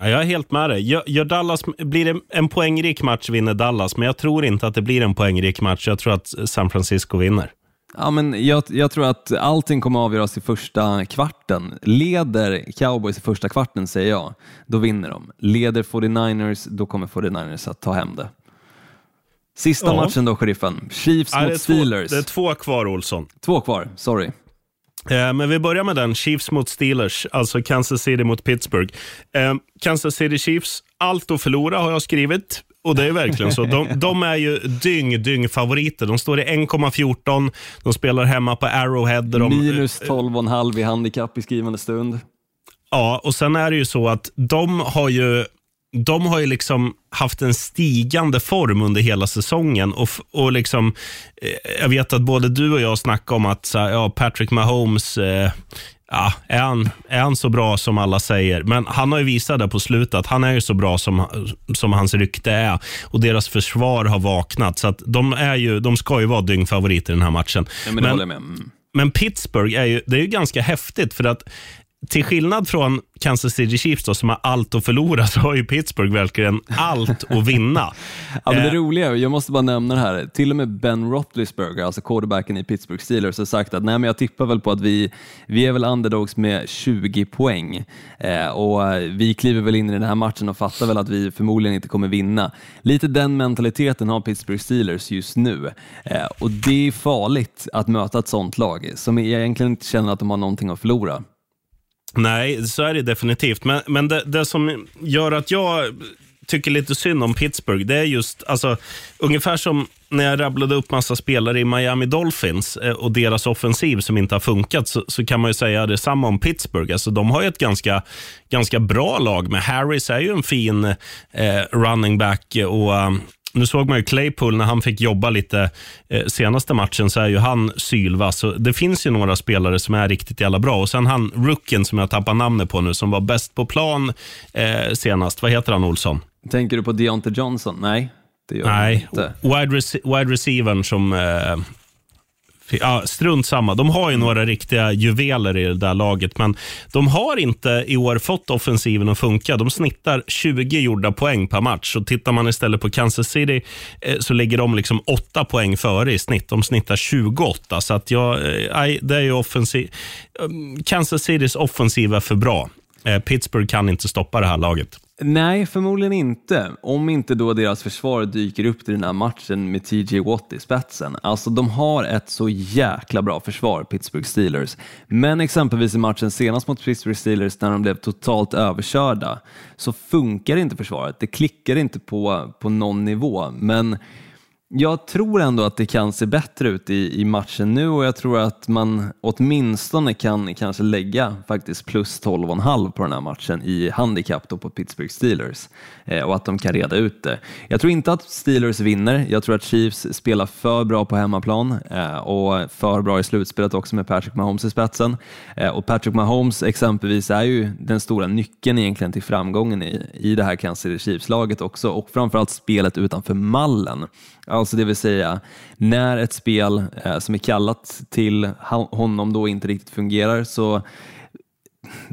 [SPEAKER 5] Ja, jag är helt med dig. Gör, gör Dallas, blir det en poängrik match vinner Dallas, men jag tror inte att det blir en poängrik match. Jag tror att San Francisco vinner.
[SPEAKER 6] Ja, men jag, jag tror att allting kommer avgöras i första kvarten. Leder Cowboys i första kvarten, säger jag, då vinner de. Leder 49ers, då kommer 49ers att ta hem det. Sista
[SPEAKER 5] Ja.
[SPEAKER 6] matchen då, sheriffen. Chiefs
[SPEAKER 5] Ja,
[SPEAKER 6] mot
[SPEAKER 5] två,
[SPEAKER 6] Steelers.
[SPEAKER 5] det är två kvar, Olsson.
[SPEAKER 6] Två kvar, sorry.
[SPEAKER 5] Eh, Men vi börjar med den. Chiefs mot Steelers, alltså Kansas City mot Pittsburgh. Eh, Kansas City Chiefs, allt att förlora har jag skrivit. Och det är verkligen så. De, (laughs) de är ju dyng, dyng favoriter. De står i 1,14. De spelar hemma på Arrowhead. De,
[SPEAKER 6] Minus 12,5 i handikapp i skrivande stund.
[SPEAKER 5] Ja, och sen är det ju så att de har ju de har ju liksom haft en stigande form under hela säsongen. Och, och liksom, eh, Jag vet att både du och jag snackade om att så här, ja, Patrick Mahomes, eh, ja, är, han, är han så bra som alla säger? Men han har ju visat det på slutet att han är ju så bra som, som hans rykte är. Och deras försvar har vaknat. Så att de, är ju, de ska ju vara dyngfavoriter i den här matchen.
[SPEAKER 6] Ja, men med. Mm.
[SPEAKER 5] Men Pittsburgh är ju, det är ju ganska häftigt för att till skillnad från Kansas City Chiefs då, som har allt att förlora så har ju Pittsburgh verkligen allt att vinna. (laughs)
[SPEAKER 6] Ja, det
[SPEAKER 5] Eh,
[SPEAKER 6] roliga, jag måste bara nämna det här, till och med Ben Roethlisberger, alltså quarterbacken i Pittsburgh Steelers, har sagt att nej, men jag tippar väl på att vi, vi är väl underdogs med 20 poäng eh, och eh, vi kliver väl in i den här matchen och fattar väl att vi förmodligen inte kommer vinna. Lite den mentaliteten har Pittsburgh Steelers just nu eh, och det är farligt att möta ett sånt lag som egentligen inte känner att de har någonting att förlora.
[SPEAKER 5] Nej, så är det definitivt. Men, men det, det som gör att jag tycker lite synd om Pittsburgh, det är just alltså, ungefär som när jag rabblade upp massa spelare i Miami Dolphins eh, och deras offensiv som inte har funkat, så, så kan man ju säga detsamma om Pittsburgh. Alltså, de har ju ett ganska, ganska bra lag, men Harris är ju en fin eh, running back och eh, nu såg man ju Claypool när han fick jobba lite eh, senaste matchen så är ju han sylvass. Det finns ju några spelare som är riktigt jävla bra. Och sen han rookien som jag tappar namnet på nu som var bäst på plan eh, senast. Vad heter han Olsson?
[SPEAKER 6] Tänker du på Deontay Johnson? Nej, det gör
[SPEAKER 5] Nej,
[SPEAKER 6] inte.
[SPEAKER 5] wide, rec- wide receivern som... Eh, ja, strunt samma. De har ju några riktiga juveler i det där laget, men de har inte i år fått offensiven att funka. De snittar 20 gjorda poäng per match. Så tittar man istället på Kansas City eh, så ligger de liksom 8 poäng före i snitt. De snittar 28. Så att jag, eh, det är ju offensiv. um, Kansas Citys offensiv är för bra. Eh, Pittsburgh kan inte stoppa det här laget.
[SPEAKER 6] Nej, förmodligen inte. Om inte då deras försvar dyker upp till den här matchen med TJ Watt i spetsen. Alltså de har ett så jäkla bra försvar, Pittsburgh Steelers. Men exempelvis i matchen senast mot Pittsburgh Steelers när de blev totalt överkörda så funkar inte försvaret. Det klickar inte på, på någon nivå. Men jag tror ändå att det kan se bättre ut i, i matchen nu och jag tror att man åtminstone kan kanske lägga faktiskt plus 12,5 på den här matchen i handikapp då på Pittsburgh Steelers eh, och att de kan reda ut det. Jag tror inte att Steelers vinner. Jag tror att Chiefs spelar för bra på hemmaplan eh, och för bra i slutspelet också med Patrick Mahomes i spetsen. Eh, och Patrick Mahomes exempelvis är ju den stora nyckeln egentligen till framgången i, i det här Kansas City Chiefs-laget också och framförallt spelet utanför mallen. Alltså det vill säga, när ett spel eh, som är kallat till honom då inte riktigt fungerar så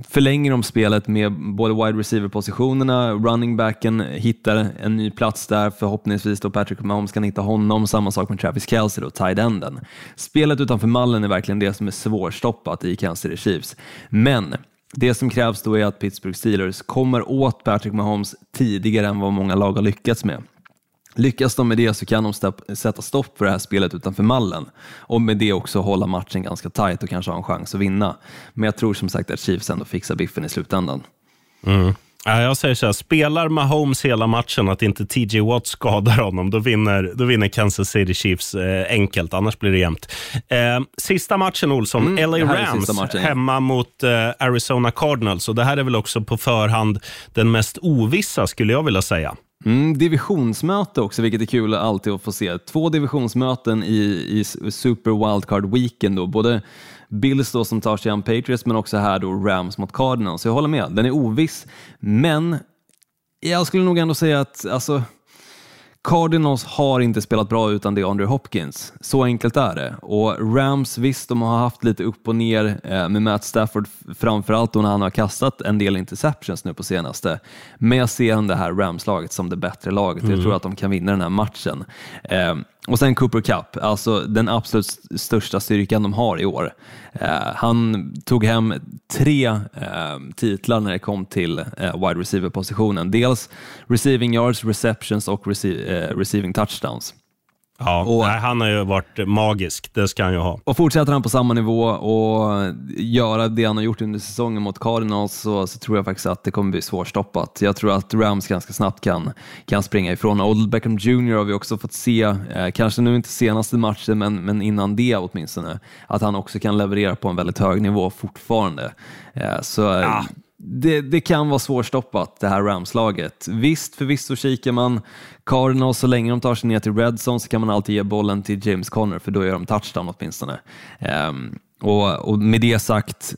[SPEAKER 6] förlänger de spelet med både wide receiver-positionerna, running backen hittar en ny plats där, förhoppningsvis då Patrick Mahomes kan hitta honom, samma sak med Travis Kelce och tight enden. Spelet utanför mallen är verkligen det som är svårstoppat i Kansas City Chiefs. Men det som krävs då är att Pittsburgh Steelers kommer åt Patrick Mahomes tidigare än vad många lag har lyckats med. Lyckas de med det så kan de sätta stopp för det här spelet utanför mallen och med det också hålla matchen ganska tight och kanske ha en chans att vinna. Men jag tror som sagt att Chiefs ändå fixar biffen i slutändan.
[SPEAKER 5] Mm. Jag säger så här, spelar Mahomes hela matchen, att inte TJ Watt skadar honom, då vinner, då vinner Kansas City Chiefs eh, enkelt. Annars blir det jämnt. Eh, sista matchen, Olsson. Mm, LA Rams matchen, hemma ja. mot eh, Arizona Cardinals. Och det här är väl också på förhand den mest ovissa, skulle jag vilja säga.
[SPEAKER 6] Mm, divisionsmöte också, vilket är kul alltid att få se. Två divisionsmöten i, i Super Wildcard Weekend. Då. Både Bills då som tar sig an Patriots, men också här då Rams mot Cardinals. Så jag håller med, den är oviss. Men jag skulle nog ändå säga att alltså, Cardinals har inte spelat bra utan det är Andrew Hopkins. Så enkelt är det. Och Rams, visst, de har haft lite upp och ner eh, med Matt Stafford, framförallt då när han har kastat en del interceptions nu på senaste. Men jag ser det här Rams-laget som det bättre laget. Mm. Jag tror att de kan vinna den här matchen. Och sen Cooper Cup, alltså den absolut största styrkan de har i år. Eh, han tog hem tre eh, titlar när det kom till eh, wide receiver-positionen. Dels receiving yards, receptions och rece eh, receiving touchdowns.
[SPEAKER 5] Ja, och, nej, han har ju varit magisk, det ska han ju ha.
[SPEAKER 6] Och fortsätter han på samma nivå och göra det han har gjort under säsongen mot Cardinals så, så tror jag faktiskt att det kommer bli svårstoppat. Jag tror att Rams ganska snabbt kan, kan springa ifrån. Old Beckham Jr har vi också fått se, eh, kanske nu inte senaste matchen, men, men innan det åtminstone, att han också kan leverera på en väldigt hög nivå fortfarande. Eh, så ja det, det, kan vara svårstoppat det här Rams-laget. Visst, förvisso kikar man Cardinals, så länge de tar sig ner till Redzone så kan man alltid ge bollen till James Conner för då gör de touchdown åtminstone. Um, och, och med det sagt,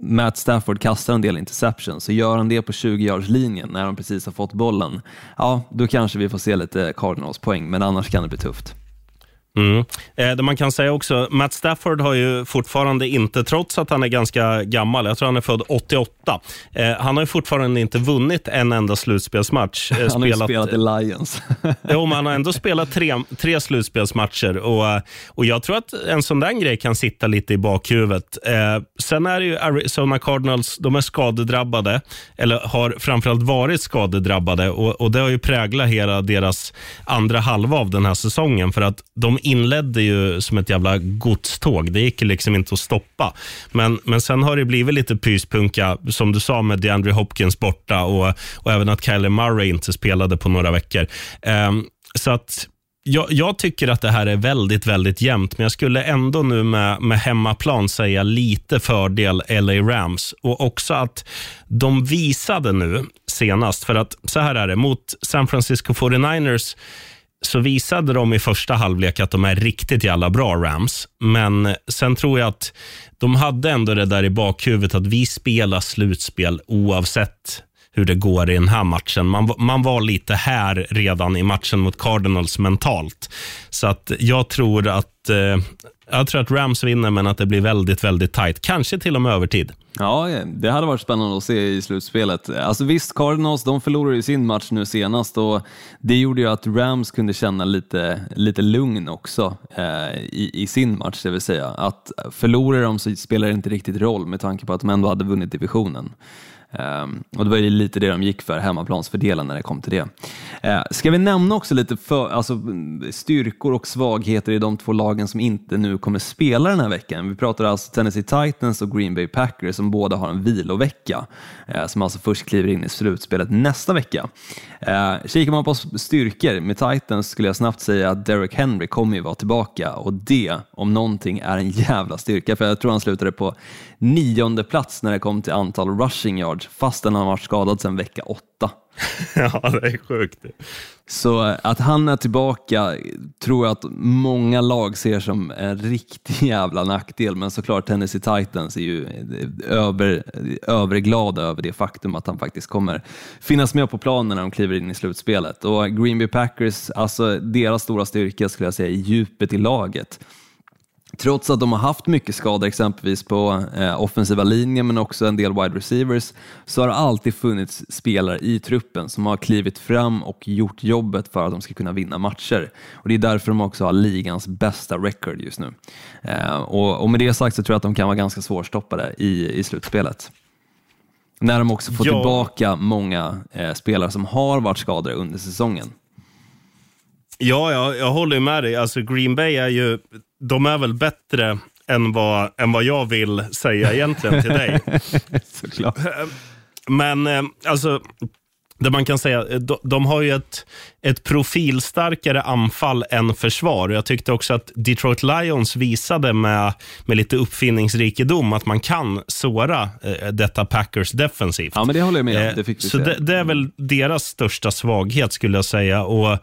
[SPEAKER 6] Matt Stafford kastar en del interceptions, så gör han det på 20-yardslinjen när de precis har fått bollen, ja, då kanske vi får se lite Cardinals poäng, men annars kan det bli tufft.
[SPEAKER 5] Mm. Eh, det man kan säga också, Matt Stafford har ju fortfarande inte, trots att han är ganska gammal, jag tror han är född 88, eh, han har ju fortfarande inte vunnit en enda slutspelsmatch.
[SPEAKER 6] Eh, (laughs) han har ju spelat i Lions. (laughs)
[SPEAKER 5] jo, men han har ändå spelat tre, tre slutspelsmatcher och, och jag tror att en sån där grej kan sitta lite i bakhuvudet. Sen är det ju Arizona Cardinals, de är skadedrabbade, eller har framförallt varit skadedrabbade och, och det har ju präglat hela deras andra halva av den här säsongen för att de inledde ju som ett jävla godståg. Det gick liksom inte att stoppa. Men, men sen har det blivit lite pyspunka, som du sa med DeAndre Hopkins borta och, och även att Kyler Murray inte spelade på några veckor. Um, så att jag, jag, tycker att det här är väldigt, väldigt jämnt, men jag skulle ändå nu med, med hemmaplan säga lite fördel LA Rams. Och också att de visade nu senast, för att så här är det, mot San Francisco 49ers så visade de i första halvlek att de är riktigt jävla bra Rams. Men sen tror jag att de hade ändå det där i bakhuvudet att vi spelar slutspel oavsett hur det går i den här matchen. Man, man var lite här redan i matchen mot Cardinals mentalt. Så att jag tror att eh, jag tror att Rams vinner, men att det blir väldigt, väldigt tight. Kanske till och med övertid.
[SPEAKER 6] Ja, det hade varit spännande att se i slutspelet. Alltså visst, Cardinals de förlorade ju sin match nu senast och det gjorde ju att Rams kunde känna lite, lite lugn också eh, i, i, sin match, det vill säga att förlorar de så spelar det inte riktigt roll med tanke på att de ändå hade vunnit divisionen. Um, och Det var ju lite det de gick för, hemmaplansfördelen, när det kom till det. Uh, ska vi nämna också lite för, alltså, styrkor och svagheter i de två lagen som inte nu kommer spela den här veckan? Vi pratar alltså Tennessee Titans och Green Bay Packers som båda har en vilovecka, uh, som alltså först kliver in i slutspelet nästa vecka. Uh, kikar man på styrkor med Titans skulle jag snabbt säga att Derek Henry kommer ju vara tillbaka och det om någonting är en jävla styrka, för jag tror han slutade på nionde plats när det kom till antal rushing yards fastän han varit skadad sedan vecka åtta. (laughs)
[SPEAKER 5] ja, det är sjukt.
[SPEAKER 6] Så att han är tillbaka tror jag att många lag ser som en riktig (laughs) jävla nackdel, men såklart Tennessee Titans är ju över, överglada över det faktum att han faktiskt kommer finnas med på planen när de kliver in i slutspelet. Och Green Bay Packers, alltså deras stora styrka skulle jag säga är djupet i laget. Trots att de har haft mycket skador, exempelvis på eh, offensiva linjen men också en del wide receivers, så har det alltid funnits spelare i truppen som har klivit fram och gjort jobbet för att de ska kunna vinna matcher. Och Det är därför de också har ligans bästa record just nu. Eh, och, och Med det sagt så tror jag att de kan vara ganska svårstoppade i, i slutspelet. När de också får
[SPEAKER 5] Ja.
[SPEAKER 6] tillbaka många eh, spelare som har varit skadade under säsongen.
[SPEAKER 5] Ja, ja, jag håller med dig. Alltså Green Bay är ju, de är väl bättre än vad, än vad jag vill säga egentligen till dig. (laughs)
[SPEAKER 6] Såklart.
[SPEAKER 5] Men eh, alltså, det man kan säga, eh, de, de har ju ett, ett profilstarkare anfall än försvar. Jag tyckte också att Detroit Lions visade med, med lite uppfinningsrikedom att man kan såra eh, detta Packers defensivt.
[SPEAKER 6] Ja, men det håller jag med om.
[SPEAKER 5] Eh,
[SPEAKER 6] Det fick vi
[SPEAKER 5] så det, det är väl deras största svaghet skulle jag säga. Och,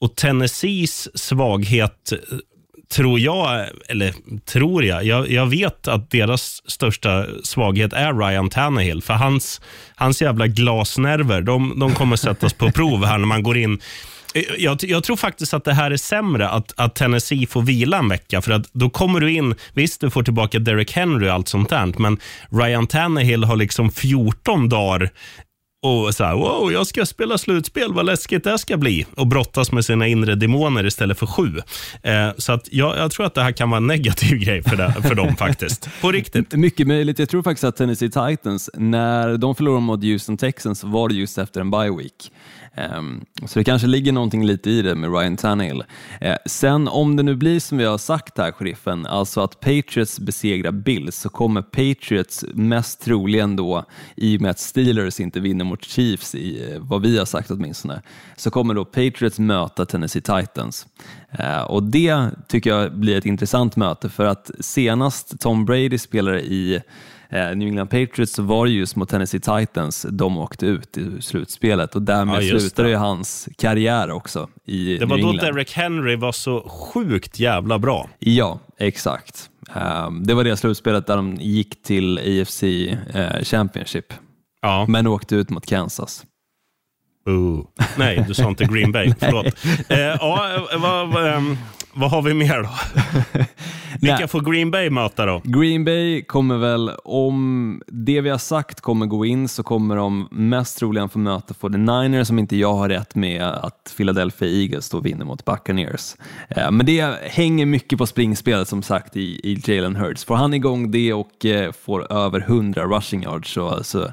[SPEAKER 5] och Tennessees svaghet tror jag, eller tror jag, jag, jag vet att deras största svaghet är Ryan Tannehill. För hans, hans jävla glasnerver, de, de kommer sättas på prov här när man går in. Jag, jag tror faktiskt att det här är sämre, att, att Tennessee får vila en vecka. För att då kommer du in, visst du får tillbaka Derek Henry och allt sånt där, men Ryan Tannehill har liksom 14 dagar och så här, wow, jag ska spela slutspel, vad läskigt det ska bli. Och brottas med sina inre demoner istället för sju. Eh, så att jag, jag tror att det här kan vara en negativ (laughs) grej för, det, för dem faktiskt. På riktigt.
[SPEAKER 6] Mycket möjligt. Jag tror faktiskt att Tennessee Titans, när de förlorade mot Houston Texans, var det just efter en bye week. Ehm, så det kanske ligger någonting lite i det med Ryan Tannehill. Eh, sen om det nu blir som vi har sagt här, sheriffen, alltså att Patriots besegrar Bills, så kommer Patriots mest troligen då, i och med att Steelers inte vinner mot Chiefs, i eh, vad vi har sagt åtminstone, så kommer då Patriots möta Tennessee Titans. Eh, och det tycker jag blir ett intressant möte, för att senast Tom Brady spelade i New England Patriots så var det just mot Tennessee Titans de åkte ut i slutspelet och därmed
[SPEAKER 5] Ja,
[SPEAKER 6] slutade ju hans karriär också i
[SPEAKER 5] Det var
[SPEAKER 6] New
[SPEAKER 5] då
[SPEAKER 6] England.
[SPEAKER 5] Derek Henry var så sjukt jävla bra.
[SPEAKER 6] Ja, exakt. Ehm, det var det slutspelet där de gick till AFC eh, Championship,
[SPEAKER 5] Ja.
[SPEAKER 6] men åkte ut mot Kansas.
[SPEAKER 5] Ooh. Nej, du sa inte Green Bay. (laughs) Förlåt. Eh, ja, eh, vad, vad, ehm, vad har vi mer då? (laughs) Vilka får Green Bay möta då?
[SPEAKER 6] Green Bay kommer väl, om det vi har sagt kommer gå in, så kommer de mest troligen få möta 49ers som inte jag har rätt med att Philadelphia Eagles då vinner mot Buccaneers. Eh, Men det hänger mycket på springspelet som sagt i, i Jalen Hurts. Får han igång det och eh, får över 100 rushing yards så, så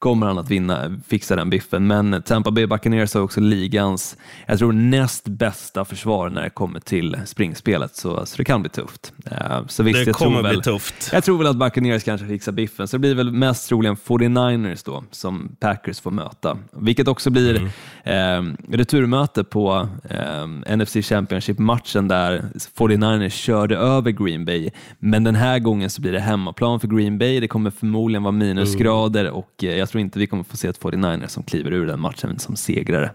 [SPEAKER 6] kommer han att vinna, fixa den biffen. Men Tampa Bay Buccaneers har också ligans, jag tror näst bästa försvar när det kommer till springspelet, så, så det kan bli tufft. Eh, Så visst,
[SPEAKER 5] Det
[SPEAKER 6] jag
[SPEAKER 5] kommer
[SPEAKER 6] väl,
[SPEAKER 5] bli tufft.
[SPEAKER 6] jag tror väl att Buccaneers kanske fixar biffen, så det blir väl mest troligen 49ers då som Packers får möta. Vilket också blir
[SPEAKER 5] Mm.
[SPEAKER 6] eh, returmöte på eh, NFC Championship-matchen där 49ers körde över Green Bay. Men den här gången så blir det hemmaplan för Green Bay. Det kommer förmodligen vara minusgrader och eh, jag tror inte vi kommer få se ett 49ers som kliver ur den matchen som segrare.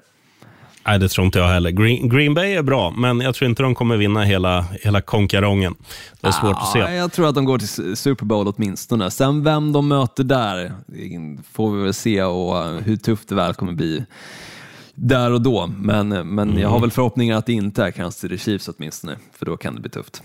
[SPEAKER 5] Nej, det tror inte jag heller. Green, Green Bay är bra, men jag tror inte de kommer vinna hela, hela konkarongen. Det är svårt att
[SPEAKER 6] Ja,
[SPEAKER 5] se.
[SPEAKER 6] Jag tror att de går till Super Bowl åtminstone. Sen vem de möter där får vi väl se och eh, hur tufft det väl kommer bli där och då. Men, men jag
[SPEAKER 5] Mm.
[SPEAKER 6] har väl förhoppningar att det inte är Kansas City Chiefs åtminstone, för då kan det bli tufft.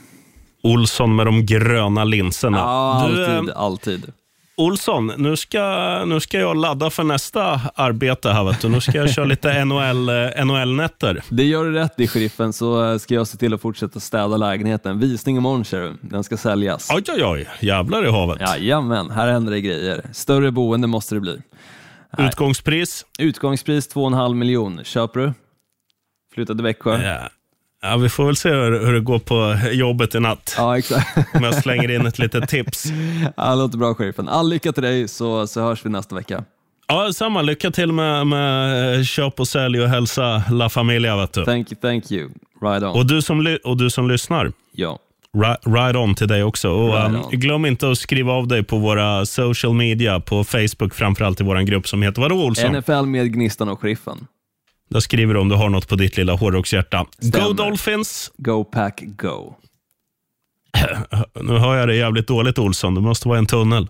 [SPEAKER 5] Olsson med de gröna linserna.
[SPEAKER 6] Ja,
[SPEAKER 5] du, eh,
[SPEAKER 6] alltid, alltid.
[SPEAKER 5] Olsson, nu ska, nu ska jag ladda för nästa arbete här. Vet du. Nu ska jag köra lite (laughs) NHL, eh, NHL-nätter.
[SPEAKER 6] Det gör du rätt i, sheriffen, så eh, ska jag se till att fortsätta städa lägenheten. Visning imorgon, ser du. Den ska säljas.
[SPEAKER 5] Oj, oj, oj. Jävlar i havet.
[SPEAKER 6] Jajamän, här händer det grejer. Större boende måste det bli.
[SPEAKER 5] Utgångspris?
[SPEAKER 6] Utgångspris 2,5 miljon. Köper du? Flytta till Växjö?
[SPEAKER 5] Ja. Ja, vi får väl se hur, hur det går på jobbet i natt.
[SPEAKER 6] Ja, exakt. (laughs)
[SPEAKER 5] Om jag slänger in ett litet tips.
[SPEAKER 6] Ja, det låter bra, sheriffen. All lycka till dig, så, så hörs vi nästa vecka.
[SPEAKER 5] Ja, samma. Lycka till med, med köp och sälj och hälsa La Familia. Vet du.
[SPEAKER 6] Thank you, thank you. Right on.
[SPEAKER 5] Och, du som, och du som lyssnar,
[SPEAKER 6] ja.
[SPEAKER 5] ri- ride on till dig också. Och,
[SPEAKER 6] Right
[SPEAKER 5] um, glöm inte att skriva av dig på våra social media, på Facebook, framförallt i vår grupp som heter vadå Olsson?
[SPEAKER 6] NFL med Gnistan och Sheriffen.
[SPEAKER 5] Där skriver du om du har något på ditt lilla hårdrockshjärta. Go. Dolphins!
[SPEAKER 6] Go pack, go. (laughs)
[SPEAKER 5] Nu hör jag det jävligt dåligt Olsson, det måste vara en tunnel.